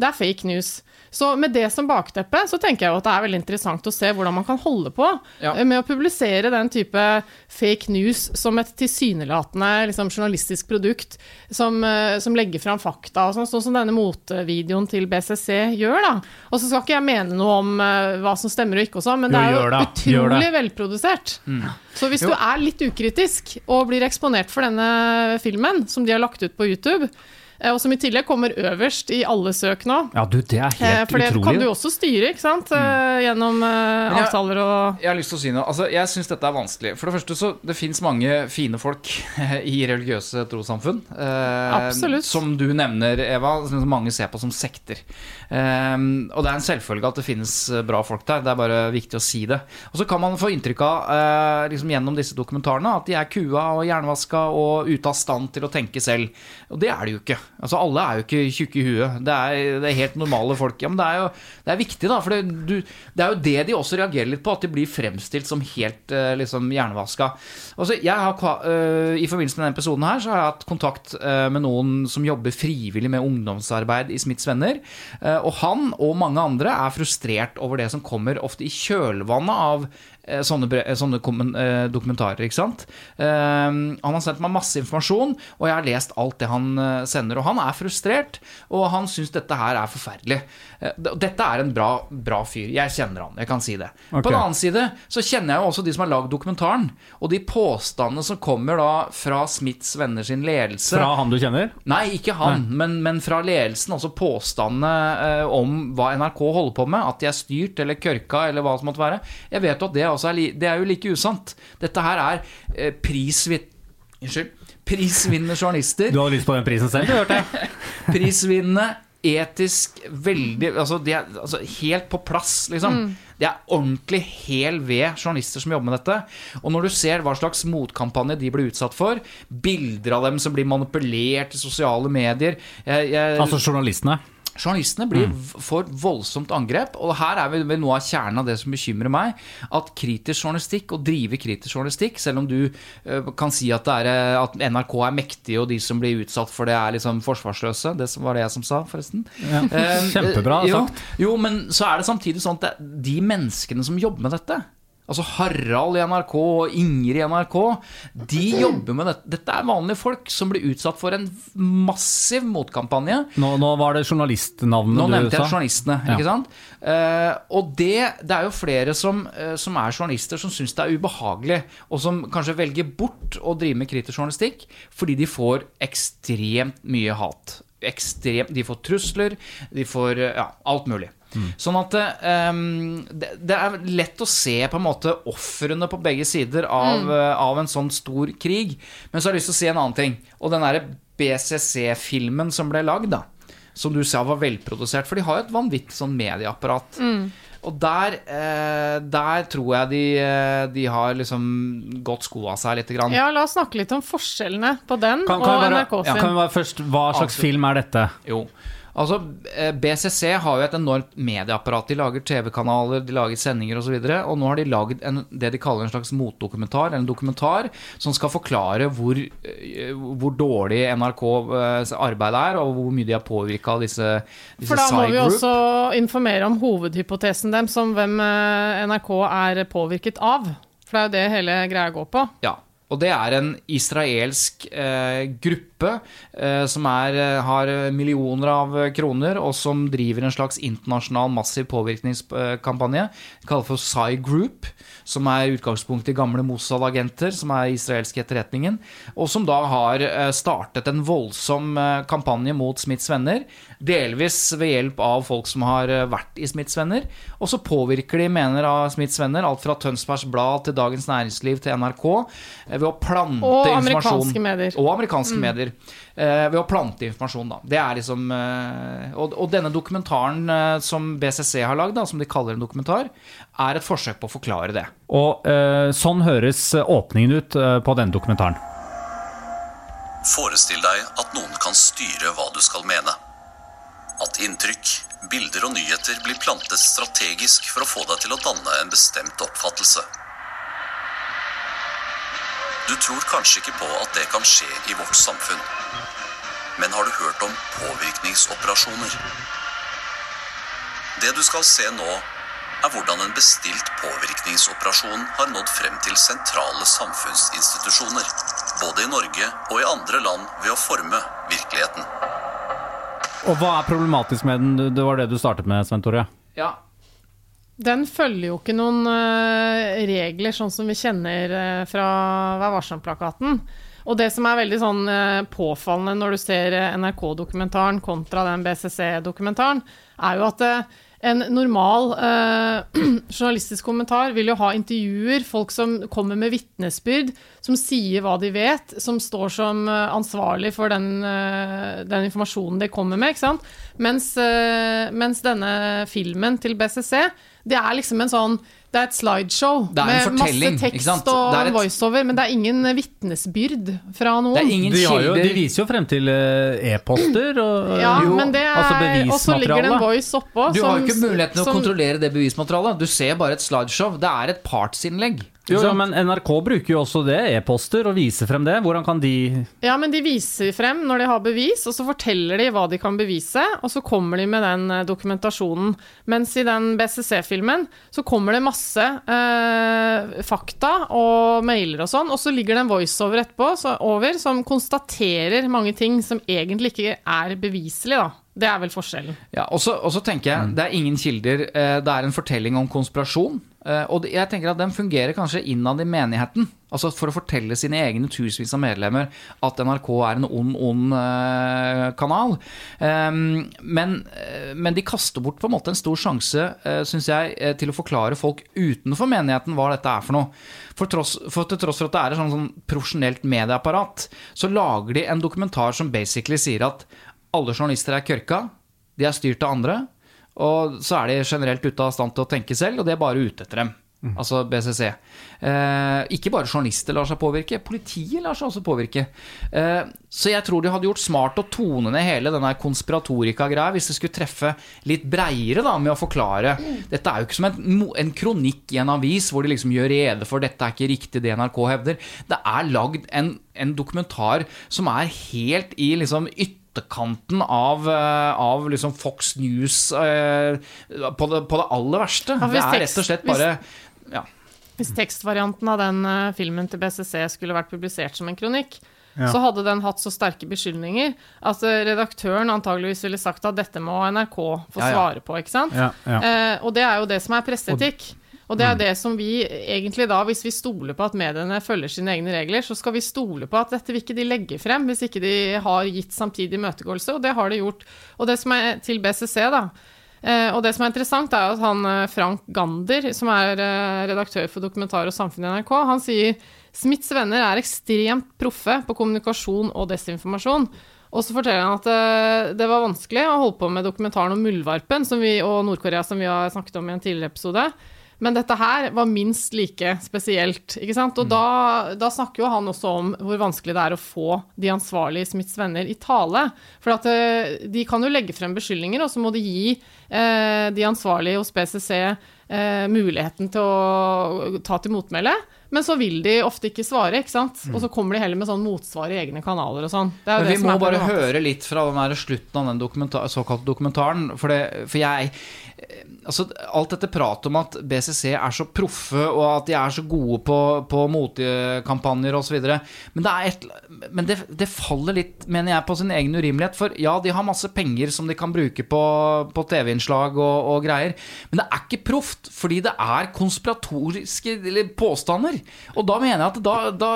Det er fake news. Så med det som bakteppe, så tenker jeg jo at det er veldig interessant å se hvordan man kan holde på Ja. eh, med å publisere den type fake news som et tilsynelatende liksom, journalistisk produkt som, eh, som legger fram fakta, og sånn, sånn som denne motevideoen til BCC gjør. da. Og så skal ikke jeg mene noe om eh, hva som stemmer og ikke, og sånn, men det er jo det. Utrolig velprodusert. Så hvis du er litt ukritisk og blir eksponert for denne filmen som de har lagt ut på YouTube, og som i tillegg kommer øverst i alle søk nå. Ja, du, det er helt helt For det kan du du også styre, ikke sant? Mm. Gjennom eh, avtaler og Jeg har lyst til å si noe. Altså, jeg syns dette er vanskelig. For det første så det fins mange fine folk i religiøse trossamfunn. Eh, Absolutt. Som du nevner, Eva, som mange ser på som sekter. Eh, og det er en selvfølge at det finnes bra folk der. Det er bare viktig å si det. Og så kan man få inntrykk av eh, liksom gjennom disse dokumentarene at de er kua og jernvaska og ute av stand til å tenke selv. Og det er de jo ikke. Altså, alle er jo ikke tjukke i huet. Det er, det er helt normale folk. Ja, men det er jo det er viktig, da. For det, du, det er jo det de også reagerer litt på, at de blir fremstilt som helt eh, liksom hjernevaska. Altså, jeg har, eh, I forbindelse med denne episoden her så har jeg hatt kontakt uh, med noen som jobber frivillig med ungdomsarbeid i Smiths Venner. Uh, og han og mange andre er frustrert over det som kommer ofte i kjølvannet av sånne, bre- eh, sånne eh, dokumentarer, ikke sant. Eh, han har sendt meg masse informasjon, og jeg har lest alt det han eh, sender. Og han er frustrert, og han syns dette her er forferdelig. Eh, dette er en bra, bra fyr. Jeg kjenner han, jeg kan si det. Okay. På den annen side så kjenner jeg jo også de som har lagd dokumentaren, og de påstandene som kommer da fra Smiths venner sin ledelse. Fra han du kjenner? Nei, ikke han, men, men fra ledelsen. Altså påstandene eh, om hva NRK holder på med. At de er styrt eller kørka eller hva som måtte være. Jeg vet jo at det også er, li det er jo like usant. Dette her er eh, prisvitt... Unnskyld. Prisvinnende journalister. Du hadde lyst på den prisen selv, du hørte jeg. Prisvinnende, etisk, veldig altså, De er altså, helt på plass, liksom. Det er ordentlig hel ved journalister som jobber med dette. Og når du ser hva slags motkampanje de blir utsatt for, bilder av dem som blir manipulert i sosiale medier jeg, jeg, Altså journalistene. Journalistene blir v- for voldsomt angrep, og her er vi ved noe av kjernen av det som bekymrer meg. At kritisk journalistikk, å drive kritisk journalistikk, selv om du eh, kan si at, det er, eh, at NRK er mektige, og de som blir utsatt for det, er liksom forsvarsløse. Det var det jeg som sa, forresten. Ja. Eh, Kjempebra jo, sagt. Jo, men så er det samtidig sånn at de menneskene som jobber med dette Altså Harald i NRK og Ingrid i NRK, de jobber med dette. Dette er vanlige folk som blir utsatt for en massiv motkampanje. Nå, nå var det journalistnavnet Nå nevnte jeg journalistene, Ja. ikke sant? Uh, og det, det er jo flere som, uh, som er journalister som syns det er ubehagelig, og som kanskje velger bort å drive med kritisk journalistikk fordi de får ekstremt mye hat. Ekstremt, de får trusler, de får eh, ja, alt mulig. Sånn at um, det, det er lett å se på en måte ofrene på begge sider av, eh, av en sånn stor krig. Men så har jeg lyst til å si en annen ting. Og den derre BCC-filmen som ble lagd, da som du sa var velprodusert. For de har jo et vanvittig sånn medieapparat. Og der, eh, der tror jeg de, eh, de har liksom gått skoa seg litt. grann. Ja, la oss snakke litt om forskjellene på den Kan, kan, og bare, NRK ja, kan vi bare først, Hva slags Absolutt. film er dette? Jo. Altså, eh, BCC har jo et enormt medieapparat. De lager TV-kanaler, de lager sendinger osv. Og, så og nå har de lagd det de kaller en slags motdokumentar, en dokumentar som skal forklare hvor, eh, hvor dårlig NRKs arbeid er, og hvor mye de har påvirka av disse, disse For da må vi også informere om hovedhypotesen dem, som hvem eh, NRK er påvirket av. For det er jo det hele greia går på. Ja, og det er en israelsk eh, gruppe eh, som er, eh, har millioner av eh, kroner, og som driver en slags internasjonal massiv påvirkningskampanje. Kalt for Psy Group, som er utgangspunktet i gamle Mossad-agenter, som er israelske etterretningen, og som da har eh, startet en voldsom eh, kampanje mot Smiths venner, delvis ved hjelp av folk som har eh, vært i Smiths venner, og så påvirker de, mener av Smiths venner, alt fra Tønsbergs Blad til Dagens Næringsliv til NRK, eh, ved å plante Og informasjon. medier. Og amerikanske medier. Eh, ved å plante informasjon, da. Det er liksom eh, og, og denne dokumentaren eh, som BCC har lagd, som de kaller en dokumentar, er et forsøk på å forklare det. Og eh, Sånn høres åpningen ut på denne dokumentaren. Forestill deg at noen kan styre hva du skal mene. At inntrykk, bilder og nyheter blir plantet strategisk for å få deg til å danne en bestemt oppfattelse. Du tror kanskje ikke på at det kan skje i vårt samfunn. Men har du hørt om påvirkningsoperasjoner? Det du skal se nå, er hvordan en bestilt påvirkningsoperasjon har nådd frem til sentrale samfunnsinstitusjoner, både i Norge og i andre land, ved å forme virkeligheten. Og hva er problematisk med den? Det var det du startet med, Svein Tore. Ja, Den følger jo ikke noen eh, regler sånn som vi kjenner eh, fra Vær varsom-plakaten. Og det som er veldig sånn eh, påfallende når du ser NRK-dokumentaren kontra den BCC-dokumentaren, er jo at en normal journalistisk kommentar vil jo ha intervjuer, folk som kommer med vitnesbyrd, som sier hva de vet, som står som ansvarlig for den, den informasjonen de kommer med? Mens, mens denne filmen til BCC, det er liksom en sånn det er et slideshow er med masse tekst og er et- voiceover, men det er ingen vitnesbyrd fra noen. Det er ingen De, jo, de viser jo frem til eh, e-poster og Ja, jo, men det altså bevismateriale. og så ligger det en voice oppå. Du har jo ikke muligheten til å kontrollere det bevismaterialet. Du ser bare et slideshow. Det er et partsinnlegg. Jo, ja, men NRK bruker jo også det, e-poster, og viser frem det. Hvordan kan de Ja, men de viser frem når de har bevis, og så forteller de hva de kan bevise, og så kommer de med den eh, dokumentasjonen. Mens i den BCC-filmen så kommer det masse eh, fakta og mailer og sånn, og så ligger det en voiceover etterpå så, over, som konstaterer mange ting som egentlig ikke er beviselig, da. Det er vel forskjellen. Ja, og så tenker jeg, det er ingen kilder. eh, Det er en fortelling om konspirasjon. eh, Og jeg tenker at den fungerer kanskje innad i menigheten. Altså for å fortelle sine egne tusenvis av medlemmer at NRK er en ond, ond eh, kanal. Ehm, Men, men de kaster bort på en måte en stor sjanse, syns jeg, til å forklare folk utenfor menigheten hva dette er for noe. For, tross, for til tross for at det er et sånn, sånn profesjonelt medieapparat, så lager de en dokumentar som basically sier at alle journalister er kørka, de er styrt av andre, og så er de generelt ute av stand til å tenke selv, og de er bare ute etter dem. Altså BCC. Eh, ikke bare journalister lar seg påvirke, politiet lar seg også påvirke. Eh, så jeg tror de hadde gjort smart å tone ned hele denne konspiratorika-greia hvis de skulle treffe litt breiere da, med å forklare. Dette er jo ikke som en, en kronikk i en avis hvor de liksom gjør rede for dette er ikke riktig det NRK hevder. Det er lagd en, en dokumentar som er helt i liksom ytterkanten av, eh, av liksom Fox News eh, på, det, på det aller verste. Ja, det er rett og slett hvis- bare ja. Hvis tekstvarianten av den uh, filmen til BCC skulle vært publisert som en kronikk, så hadde den hatt så sterke beskyldninger at eh, redaktøren antageligvis ville sagt at dette må NRK få Ja, ja. svare på, ikke sant? Ja, ja. Eh, og det er jo det som er presseetikk. Og det er det som vi egentlig da, hvis vi stoler på at mediene følger sine egne regler, så skal vi stole på at dette vil ikke de legge frem hvis ikke de har gitt samtidig imøtegåelse, og det har de gjort. Og det som er til BCC, da, eh, og det som er interessant, er at han eh, Frank Gander, som er eh, redaktør for Dokumentar og samfunn i NRK, han sier Smiths venner er ekstremt proffe på kommunikasjon og desinformasjon. Og så forteller han at det var vanskelig å holde på med dokumentaren om muldvarpen og Nord-Korea, som vi har snakket om i en tidligere episode. Men dette her var minst like spesielt. ikke sant? Og da, da snakker jo han også om hvor vanskelig det er å få de ansvarlige Smiths venner i tale. For at eh, de kan jo legge frem beskyldninger, og så må de gi eh, de ansvarlige hos BCC eh, muligheten til å ta til motmæle. Men så vil de ofte ikke svare, ikke sant? og så kommer de heller med sånn motsvar i egne kanaler og sånn. Men vi må bare høre litt fra den der slutten av den dokumentar, såkalte dokumentaren. For, det, for jeg Altså, alt dette pratet om at BCC er så proffe, og at de er så gode på, på motekampanjer osv. Men, det, et, men det, det faller litt, mener jeg, på sin egen urimelighet. For ja, de har masse penger som de kan bruke på, på TV-innslag og, og greier. Men det er ikke proft, fordi det er konspiratoriske påstander. Og da mener jeg at da, da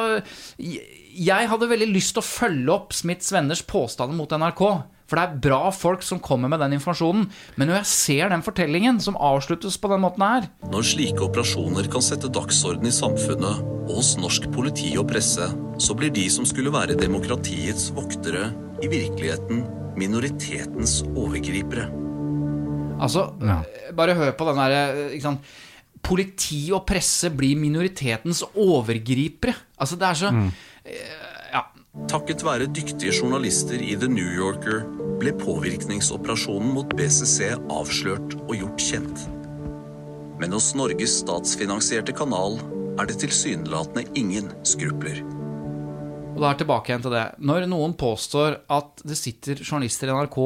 jeg hadde veldig lyst til å følge opp Smiths venners påstander mot NRK. For det er bra folk som kommer med den informasjonen. Men når jeg ser den fortellingen som avsluttes på den måten her Når slike operasjoner kan sette dagsorden i samfunnet og hos norsk politi og presse, så blir de som skulle være demokratiets voktere, i virkeligheten minoritetens overgripere. Altså, bare hør på den derre sant? Politi og presse blir minoritetens overgripere. Altså, det er så eh, Ja. Takket være dyktige journalister i The New Yorker ble påvirkningsoperasjonen mot BCC avslørt og gjort kjent. Men hos Norges statsfinansierte kanal er det tilsynelatende ingen skrupler. Og da er tilbake igjen til det. Når noen påstår at det sitter journalister i NRK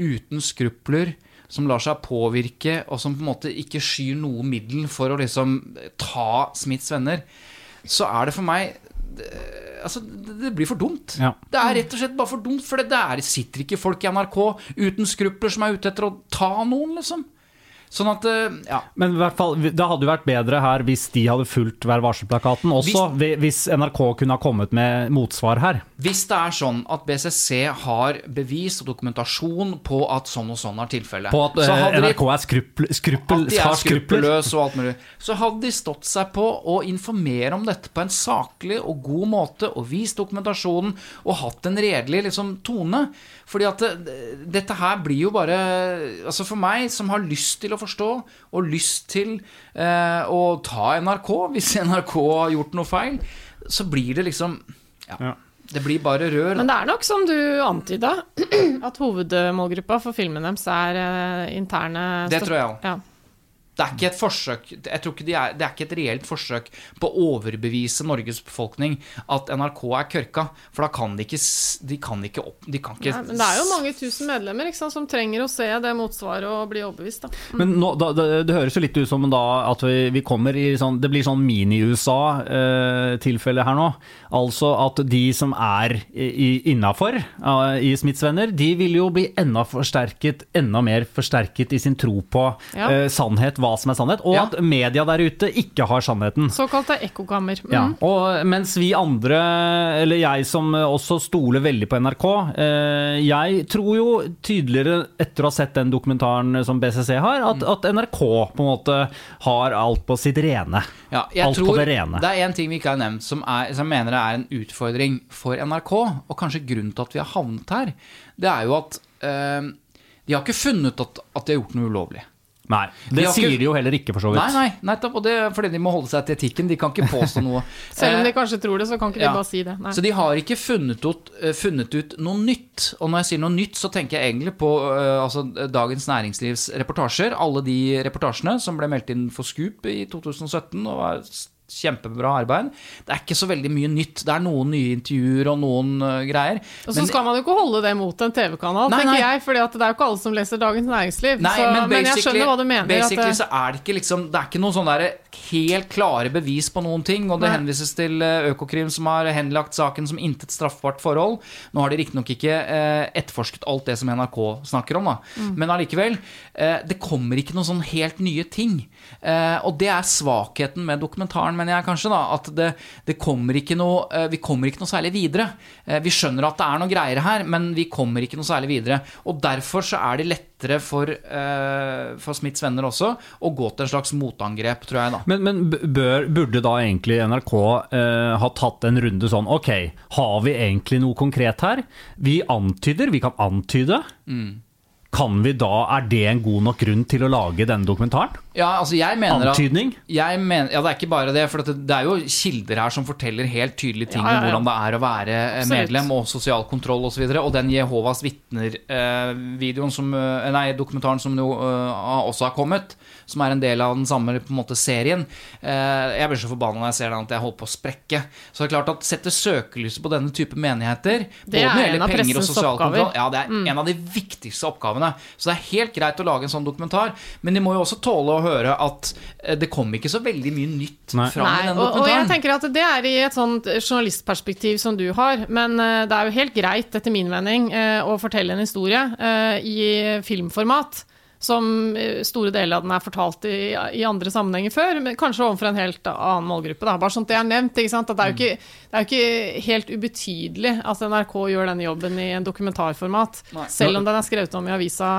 uten skrupler, som lar seg påvirke, og som på en måte ikke skyr noe middel for å liksom ta Smiths venner, så er det for meg det, altså, det det blir for dumt. Ja. Det er rett og slett bare for dumt, for det der sitter ikke folk i NRK uten skrupler som er ute etter å ta noen, liksom. Sånn at eh, Ja. Men i hvert fall, det hadde jo vært bedre her hvis de hadde fulgt Vær varselplakaten også. Hvis, NRK kunne ha kommet med motsvar her. Hvis det er sånn at BCC har bevis og dokumentasjon på at sånn og sånn er tilfellet På at så eh, NRK er skruppel, skruppel, at de er skruppelløse og alt mulig. Så hadde de stått seg på å informere om dette på en saklig og god måte, og vist dokumentasjonen, og hatt en redelig liksom, tone. Fordi at det, dette her blir jo bare Altså For meg, som har lyst til å forstå, og lyst til eh, å ta NRK, hvis NRK har gjort noe feil, så blir det liksom Ja. Ja. Det blir bare rør. Men det er nok som du antyda, at hovedmålgruppa for filmen deres er eh, interne Det tror jeg. Ja. Det er ikke et forsøk Jeg tror ikke de er, Det er ikke et reelt forsøk på å overbevise Norges befolkning at NRK er kørka. For da kan de ikke De kan ikke opp De kan ikke Nei, men det er jo mange tusen medlemmer ikke sant, som trenger å se det motsvaret og bli overbevist. Da. Men nå, da, det, det høres jo litt ut som da at vi, vi kommer i sånn Det blir sånn mini-USA-tilfelle her nå. Altså at de som er innafor i Smiths-venner, de vil jo bli enda forsterket, enda mer forsterket i sin tro på Ja. eh, sannhet, hva som er sannhet, og Ja. at media der ute ikke har sannheten. Såkalte ekkokammer. Mm. Ja, og mens vi andre, eller jeg som også stoler veldig på NRK, eh, jeg tror jo tydeligere etter å ha sett den dokumentaren som BCC har, at, at NRK på en måte har alt på sitt rene. Ja, jeg alt tror på det rene. Det er én ting vi ikke har nevnt, som, er, som jeg mener er en utfordring for NRK, og kanskje grunnen til at vi har havnet her. Det er jo at eh, de har ikke funnet at, at de har gjort noe ulovlig. Nei, det de sier ikke- de jo heller ikke, for så vidt. Nei, nei, nettopp, og det er fordi de må holde seg til etikken. De kan ikke påstå noe. Selv om de Eh, kanskje tror det, så kan ikke ja. de bare si det. Nei. Så de har ikke funnet ut, eh, funnet ut noe nytt. Og når jeg sier noe nytt, så tenker jeg egentlig på uh, altså, Dagens Næringslivs reportasjer. Alle de reportasjene som ble meldt inn for Scoop i 2017 og var kjempebra arbeid. Det er ikke så veldig mye nytt. Det er noen nye intervjuer og noen uh, greier. Og så skal man jo ikke holde det mot en TV-kanal, tenker jeg. For det er jo ikke alle som leser Dagens Næringsliv. Nei, så, men, men jeg skjønner hva du mener. Basically det, så er det ikke liksom Det er ikke noen sånn der helt klare bevis på noen ting. Og det Nei. henvises til eh, Økokrim, som har henlagt saken som intet straffbart forhold. Nå har de riktignok ikke uh, etterforsket alt det som NRK snakker om, da. Mm. Men allikevel. Uh, det kommer ikke noen sånn helt nye ting. Og det er svakheten med dokumentaren, mener jeg kanskje, da. At det, det kommer noe eh, Vi kommer ikke noe særlig videre. Eh, vi skjønner at det er noe greier her, men vi kommer ikke noe særlig videre. Og derfor så er det lettere for, eh, for Smiths venner også å gå til en slags motangrep, tror jeg, da. Men, men bør, burde da egentlig NRK eh, ha tatt en runde sånn Ok, har vi egentlig noe konkret her? Vi antyder, vi kan antyde. Mm. Kan vi da, Er det en god nok grunn til å lage denne dokumentaren? Ja, altså jeg mener at Antydning? jeg mener, ja, det er ikke bare det, for det, det er jo kilder her som forteller helt tydelige ting Ja, ja, ja. om hvordan det er å være eh, Absolutt. medlem og sosial kontroll osv. Og, så videre. og den Jehovas vitner-videoen som eh, Nei, dokumentaren som jo eh, også har kommet, som er en del av den samme på en måte serien. eh, jeg blir så forbanna når jeg ser den at jeg holder på å sprekke. Så det er klart at sette søkelyset på denne type menigheter, Det både er når det en av gjelder penger og pressens sosial oppgaver. kontroll, ja, det er en av de viktigste oppgavene. Så det er helt greit å lage en sånn dokumentar, men de må jo også tåle å høre at eh, det kom ikke så veldig mye nytt Nei. fram i Nei, den og, og jeg tenker at det er i et sånt journalistperspektiv som du har, men eh, det er jo helt greit, etter min mening, eh, å fortelle en historie i filmformat. Som eh, store deler av den er fortalt i, i andre sammenhenger før, men kanskje overfor en helt annen målgruppe. Da. Bare sånn det er nevnt. Ikke sant? At det, er jo ikke, det er ikke helt ubetydelig at NRK gjør denne jobben i en dokumentarformat, Nei. selv om den er skrevet om i avisa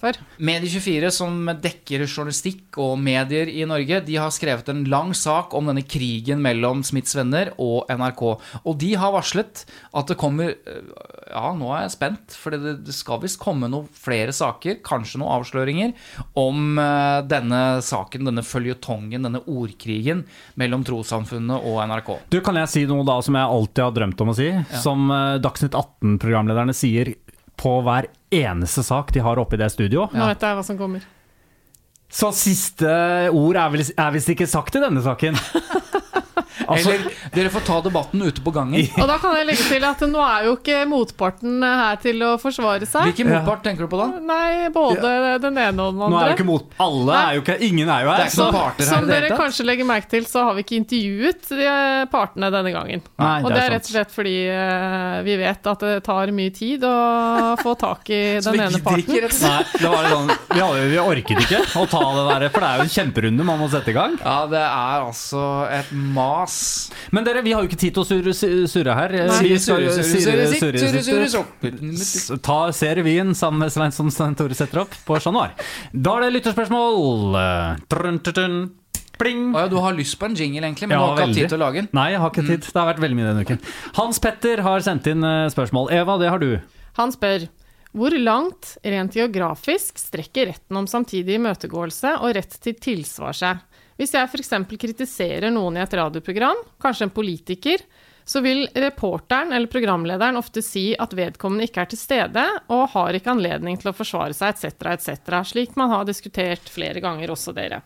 før. Medie24, som dekker journalistikk og medier i Norge, de har skrevet en lang sak om denne krigen mellom Smiths venner og NRK. Og de har varslet at det kommer øh, Ja, nå er jeg spent, for det, det skal visst komme noen flere saker, kanskje noen avsløringer, om øh, denne saken, denne føljetongen, denne ordkrigen mellom trossamfunnet og NRK. Du, Kan jeg si noe da som jeg alltid har drømt om å si? Som eh, Dagsnytt 18-programlederne sier på hver eneste sak de har oppe i det studio. Nå vet jeg hva som kommer. Så siste ord er, vel, er visst ikke sagt i denne saken. Altså, Eller dere får ta debatten ute på gangen. Og da kan jeg legge til at nå er jo ikke motparten her til å forsvare seg. Hvilken motpart tenker du på da? Nei, både den ene og den andre. nå er jo ikke mot Alle er jo ikke Ingen er jo her. er så- parter her Som dere tatt. kanskje legger merke til, så har vi ikke intervjuet de eh, partene denne gangen. Nei, og det det er er rett og slett fordi eh, vi vet at det tar mye tid å få tak i den parten ene vi ikke, drikker rett og slett. Nei, det var sånn vi, hadde, vi orket ikke å ta det der, for det er jo en kjemperunde man må sette i gang. Ja, det er altså et mas. Men dere, vi har jo ikke tid til å surre, surre her. Vi skal jo. Ta se revyen sammen med Svein som Svein Tore setter opp på Chat Noir. Da er det lytterspørsmål. Trun, trun, trun. Pling. Oh ja, du har lyst på en jingle, egentlig, men Ja, du har ikke hatt tid til å lage den. Nei, jeg har ikke tid. Det har vært veldig mye denne uken. Hans Petter har sendt inn eh, spørsmål. Eva, det har du. Han spør hvor langt rent geografisk strekker retten om samtidig imøtegåelse og rett til tilsvar seg? Hvis jeg f.eks. kritiserer noen i et radioprogram, kanskje en politiker, så vil reporteren eller programlederen ofte si at vedkommende ikke er til stede og har ikke anledning til å forsvare seg etc., etc., slik man har diskutert flere ganger også, dere.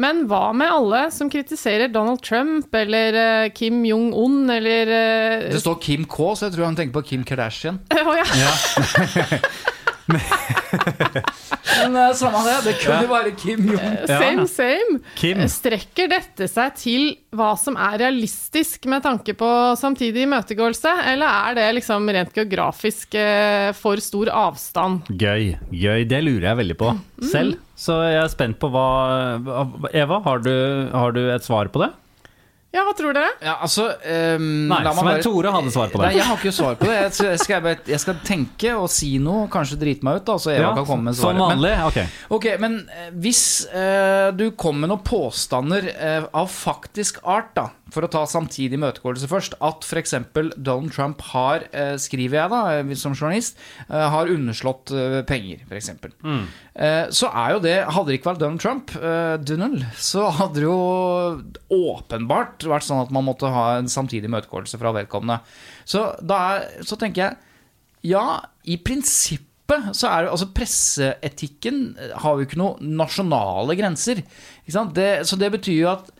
Men hva med alle som kritiserer Donald Trump eller uh, Kim Jong-un eller uh, Det står Kim K, så jeg tror han tenker på Kim Kardashian. Å ja. Men uh, samme det, det kunne være Kim Jong. Same, same. Kim. Strekker dette seg til hva som er realistisk med tanke på samtidig imøtegåelse, eller er det liksom rent geografisk eh, for stor avstand? Gøy. Gøy. Det lurer jeg veldig på selv. Så jeg er spent på hva Eva, har du, har du et svar på det? Ja, hva tror dere? Ja, altså um, Nei, la meg Svein bare- Tore hadde svar på det. Nei, jeg har ikke svar på det. Jeg skal, jeg bare- jeg skal tenke og si noe, kanskje drite meg ut, da, så Eva kan komme med svaret. Som vanlig? Ok. Ok, men eh, hvis uh, du kommer med noen påstander uh, av faktisk art, da, for å ta samtidig imøtegåelse først, at f.eks. Donald Trump har, eh, skriver jeg da, eh, som journalist, eh, har underslått penger, f.eks. Mm. Så er jo det Hadde det ikke vært Donald Trump, eh, så hadde det jo åpenbart vært sånn at man måtte ha en samtidig imøtegåelse fra vedkommende. Så da så tenker jeg ja, i prinsippet så er det altså Presseetikken har jo ikke noen nasjonale grenser. Ikke? Det, så det betyr jo at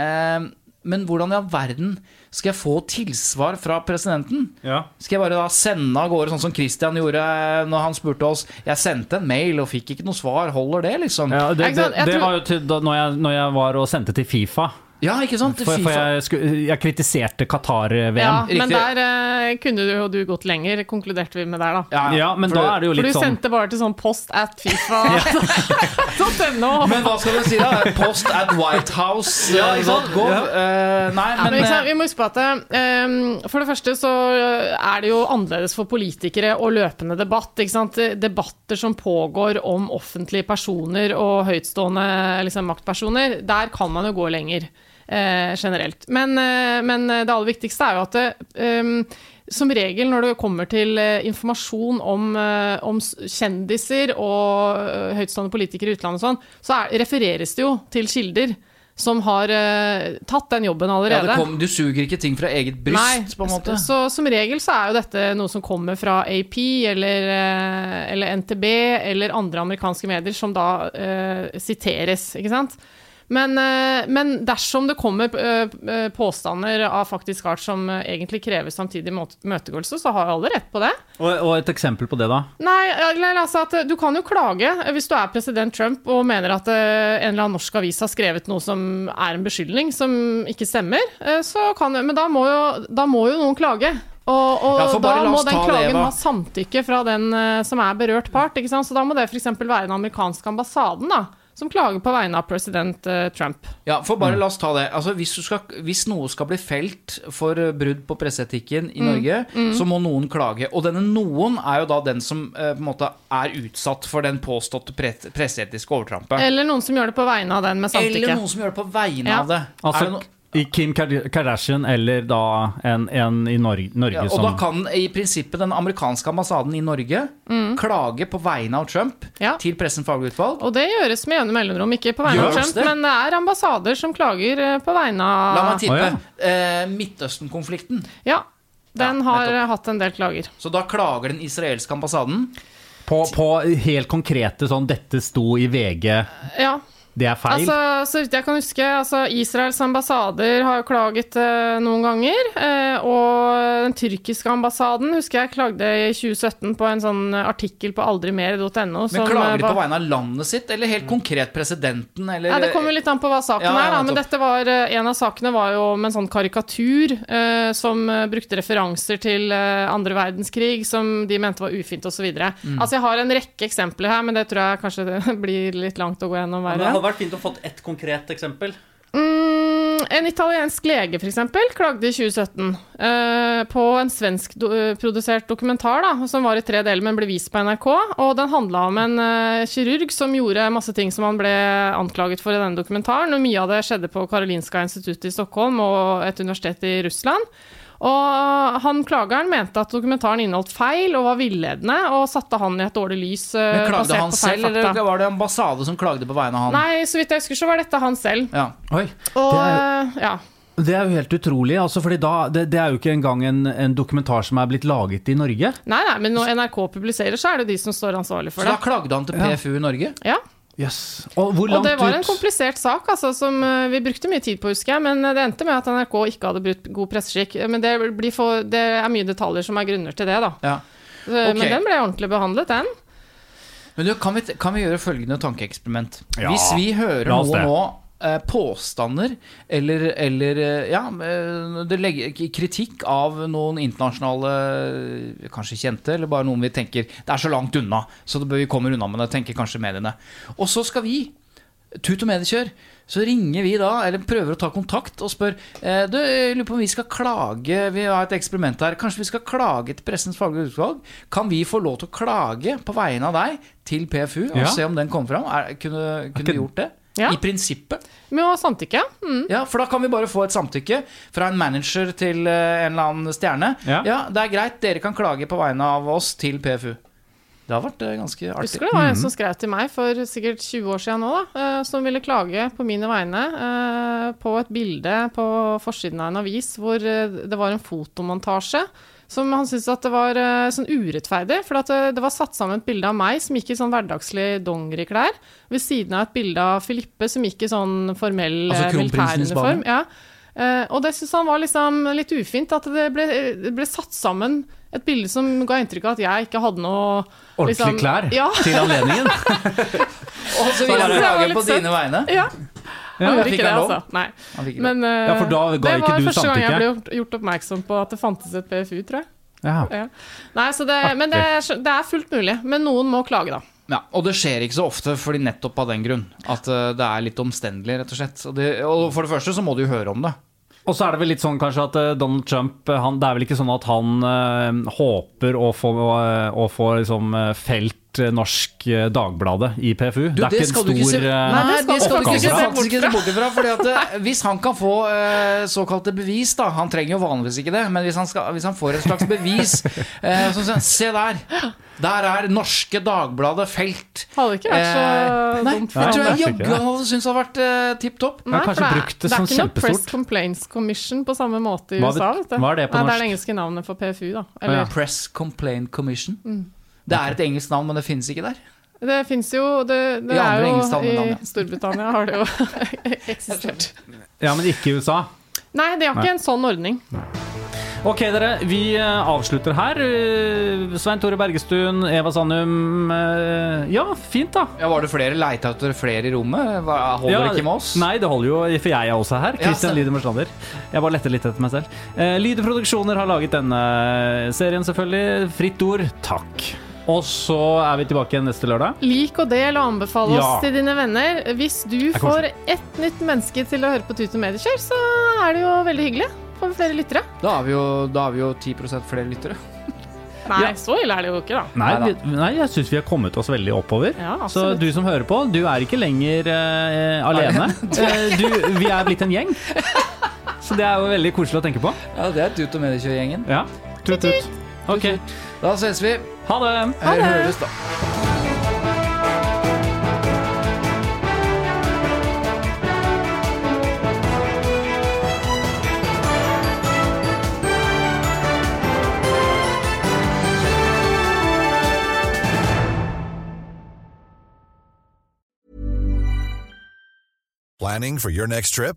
eh, Men hvordan i all verden skal jeg få tilsvar fra presidenten? Ja. Skal jeg bare da sende av gårde, sånn som Christian gjorde når han spurte oss? Jeg sendte en mail og fikk ikke noe svar. Holder det, liksom? Ja, det, det, det var jo til, da, når, jeg, når jeg var og sendte til Fifa. Ja, ikke sant? For, for jeg, sku- jeg kritiserte Qatar-VM. Ja, riktig. men der eh, kunne du du gått lenger, konkluderte vi med der, da. Ja, men for da det- er det jo For du sånn sendte bare til sånn post at fifa.no. Men hva skal du si, da? Post at whitehouse.gov? Eh, nei, Ja, men, men ikke sant, vi må huske på at um, For det første så er det jo annerledes for politikere og løpende debatt. Ikke sant? Debatter som pågår om offentlige personer og høytstående liksom, maktpersoner, der kan man jo gå lenger. Eh, generelt. Men, eh, men det aller viktigste er jo at det, um, som regel når det kommer til eh, informasjon om, eh, om kjendiser og eh, høytstående politikere i utlandet og sånn, så er, refereres det jo til kilder som har uh, tatt den jobben ja, allerede. det kom, du suger ikke ting fra eget bryst, på en måte? Så som regel så er jo dette noe som kommer fra AP eller, eh, eller NTB eller andre amerikanske medier som da uh, siteres, ikke sant? Men, eh, men dersom det kommer eh, eh, påstander av faktisk art som egentlig krever samtidig møtegåelse, så har alle rett på det. og, og et eksempel på det, da? Nei, altså at du kan jo klage hvis du er president Trump og mener at en eller annen norsk avis har skrevet noe som er en beskyldning som ikke stemmer, så kan Men da må jo, da må jo noen klage. Og, og Ja, da må den klagen det, ha samtykke fra den som er berørt part. Så da må det f.eks. være den amerikanske ambassaden da, som klager på vegne av president eh, Trump. Ja, for Mm. bare la oss ta det. Altså, hvis, du skal, hvis noe skal bli felt for eh, brudd på presseetikken Mm. i Norge, så må noen klage. Og denne noen er jo da den som eh, på en måte er utsatt for den påståtte pre presseetiske overtrampet. Eller noen som gjør det på vegne av den med samtykke. Eller noen som gjør det på vegne Ja. av det. er det Altså no i Kim Kardashian eller da en, en i Norge, Norge ja, og som da kan i prinsippet den amerikanske ambassaden i Norge klage på vegne av Trump Mm. Ja. til Pressen faglig utvalg. Og det gjøres med jevne mellomrom, ikke på vegne av Trump, det? men det er ambassader som klager eh, på vegne av La meg tippe. Oh, ja. eh, Midtøsten-konflikten. Ja, den Ja, har hatt en del klager. Så da klager den israelske ambassaden. på, på helt konkrete sånn 'dette sto i VG', Ja, Det er feil. Altså, så vidt jeg kan huske, altså, Israels ambassader har klaget eh, noen ganger. Eh, og den tyrkiske ambassaden husker jeg klagde i 2017 på en sånn artikkel på aldrimer.no. Men som, klager de eh, på vegne av landet sitt, eller helt konkret presidenten, eller Ja, Det kommer litt an på hva saken Ja, ja, er, da. Men dette var, eh, en av sakene var jo om en sånn karikatur eh, som eh, brukte referanser til andre verdenskrig, som de mente var ufint, osv. Mm. Altså, jeg har en rekke eksempler her, men det tror jeg kanskje det blir litt langt å gå gjennom hver. hadde vært fint å fått ett konkret eksempel. Mm, en italiensk lege, eksempel, klagde i 2017 eh, på en svenskprodusert dokumentar da, som var i tre deler, men ble vist på NRK. Og den handla om en eh, kirurg som gjorde masse ting som han ble anklaget for i denne dokumentaren. Og mye av det skjedde på Karolinska instituttet i Stockholm og et universitet i Russland. Og han klageren mente at dokumentaren inneholdt feil og var villedende, og satte han i et dårlig lys. eh, Men klagde han på selv, fakta. eller var det ambassade som klagde på vegne av han? Nei, så vidt jeg husker, så var dette han selv. Ja. Oi. Og Det er eh, ja. Det er jo helt utrolig, altså, fordi da, det, det er jo ikke engang en, en dokumentar som er blitt laget i Norge. Nei, nei, men når NRK publiserer, så er det de som står ansvarlig for Så for da klagde han til PFU i Norge? Ja, Yes. Og hvor Og det var en komplisert sak, altså, som eh, vi brukte mye tid på, husker jeg. Men det endte med at NRK ikke hadde brutt god presseskikk. Men det, blir for, det er mye detaljer som er grunner til det, da. Ja. Okay. Men den ble ordentlig behandlet, den. Men du, kan vi, kan vi gjøre følgende tankeeksperiment? Ja, Hvis vi hører noe nå eh, påstander eller, eller eh, ja, eh, kritikk av noen internasjonale, eh, kanskje kjente, eller bare noen vi tenker det er så langt unna, så det bør vi kommer unna med det, tenker kanskje mediene. Og så skal vi, tut og mediekjør, så ringer vi da, eller prøver å ta kontakt og spør eh, Du, jeg lurer på om vi skal klage Vi har et eksperiment her. Kanskje vi skal klage til Pressens faglige utvalg? Kan vi få lov til å klage på vegne av deg til PFU og Ja. se om den kommer fram? Er, kunne kunne vi gjort det? Ja. I prinsippet. Med å samtykke. Mm. Ja, For da kan vi bare få et samtykke fra en manager til eh, en eller annen stjerne. Ja. ja det er greit, dere kan klage på vegne av oss til PFU. Det har vært eh, ganske artig. Husker du det var en som skrev til meg for sikkert 20 år siden nå, da, eh, som ville klage på mine vegne på et bilde på forsiden av en avis hvor det var en fotomontasje. Som han syntes at det var eh, sånn urettferdig, for at eh, det var satt sammen et bilde av meg som gikk i sånn hverdagslig dongeriklær, ved siden av et bilde av Filippe som gikk i sånn formell Altså eh, militæruniform. Ja. Eh, og det syntes han var liksom litt ufint, at det ble, det ble satt sammen et bilde som ga inntrykk av at jeg ikke hadde noe Ordentlige liksom- klær Ja. til anledningen. Og så vil Ja, han klage på dine vegne. Ja. Han gjorde ikke det, altså. Nei. Men uh, Ja, for da ga det ikke var du første gang jeg ble gjort, gjort oppmerksom på at det fantes et PFU, tror jeg. Ja. Ja. Nei, så det, men det er, det er fullt mulig. Men noen må klage, da. Ja, og det skjer ikke så ofte fordi nettopp av den grunn. At eh, det er litt omstendelig, rett og slett. Og, det, og for det første så må du jo høre om det. Og så er det vel litt sånn kanskje at eh, Donald Trump eh, han, Det er vel ikke sånn at han eh, håper å få, eh, å få liksom, eh, felt eh, Norsk eh, Dagbladet i PFU. Du, det er ikke skal du en ikke stor se, eh, Nei, det det skal du ikke, ikke se bort ifra. Fordi at Hvis han kan få uh, såkalte bevis, da Han trenger jo vanligvis ikke det, men hvis han, skal, hvis han får et slags bevis uh, som, sier Se der! Der er Norske Dagbladet felt. Hadde ikke vært så Eh, nei, dumt jeg tror jeg det jaggu han hadde syntes hadde vært eh, tipp topp. for det er- det det er ikke noe Press. Complaints Commission på samme måte i Hva er det- USA. Hva er det på Nei, det er det engelske navnet for PFU, da. Eller, Ja. Press Complaint Commission. Mm. Det er et engelsk navn, men det finnes ikke der. Det fins jo Det, det I er jo engelsktalende land, ja. I Storbritannia har det jo eksistert. Ja, men ikke i USA. Nei, de har ikke en sånn ordning. Ok, dere. Vi eh, avslutter her. Eh, Svein Tore Bergestuen, Eva Sandum. eh, Ja, fint, da. Ja, Var det flere? Leita etter flere i rommet? Holder Ja, ikke med oss? Nei, det holder jo, for jeg er også her. Christian ja, Lyder Mørslander. Jeg bare lette litt etter meg selv. Eh, Produksjoner har laget denne serien, selvfølgelig. Fritt ord, takk. Og så er vi tilbake igjen neste lørdag. Lik og del og anbefale Ja. oss til dine venner. Hvis du får ett nytt menneske til å høre på Tut og Mediekjør, så er det jo veldig hyggelig. Får vi flere lyttere. Da har vi jo, da har vi jo 10 flere lyttere. Nei, Ja. så ille er det jo ikke, da. Nei, vi, nei jeg syns vi har kommet oss veldig oppover. Ja, så du som hører på, du er ikke lenger uh, alene. Eh, du, vi er blitt en gjeng. Så det er jo veldig koselig å tenke på. Ja, det er Tut og Mediekjør-gjengen. Ja. Tut, tut. Ok. Da ses vi. Ha det. Eh, Her høres, da. Planning for your next trip?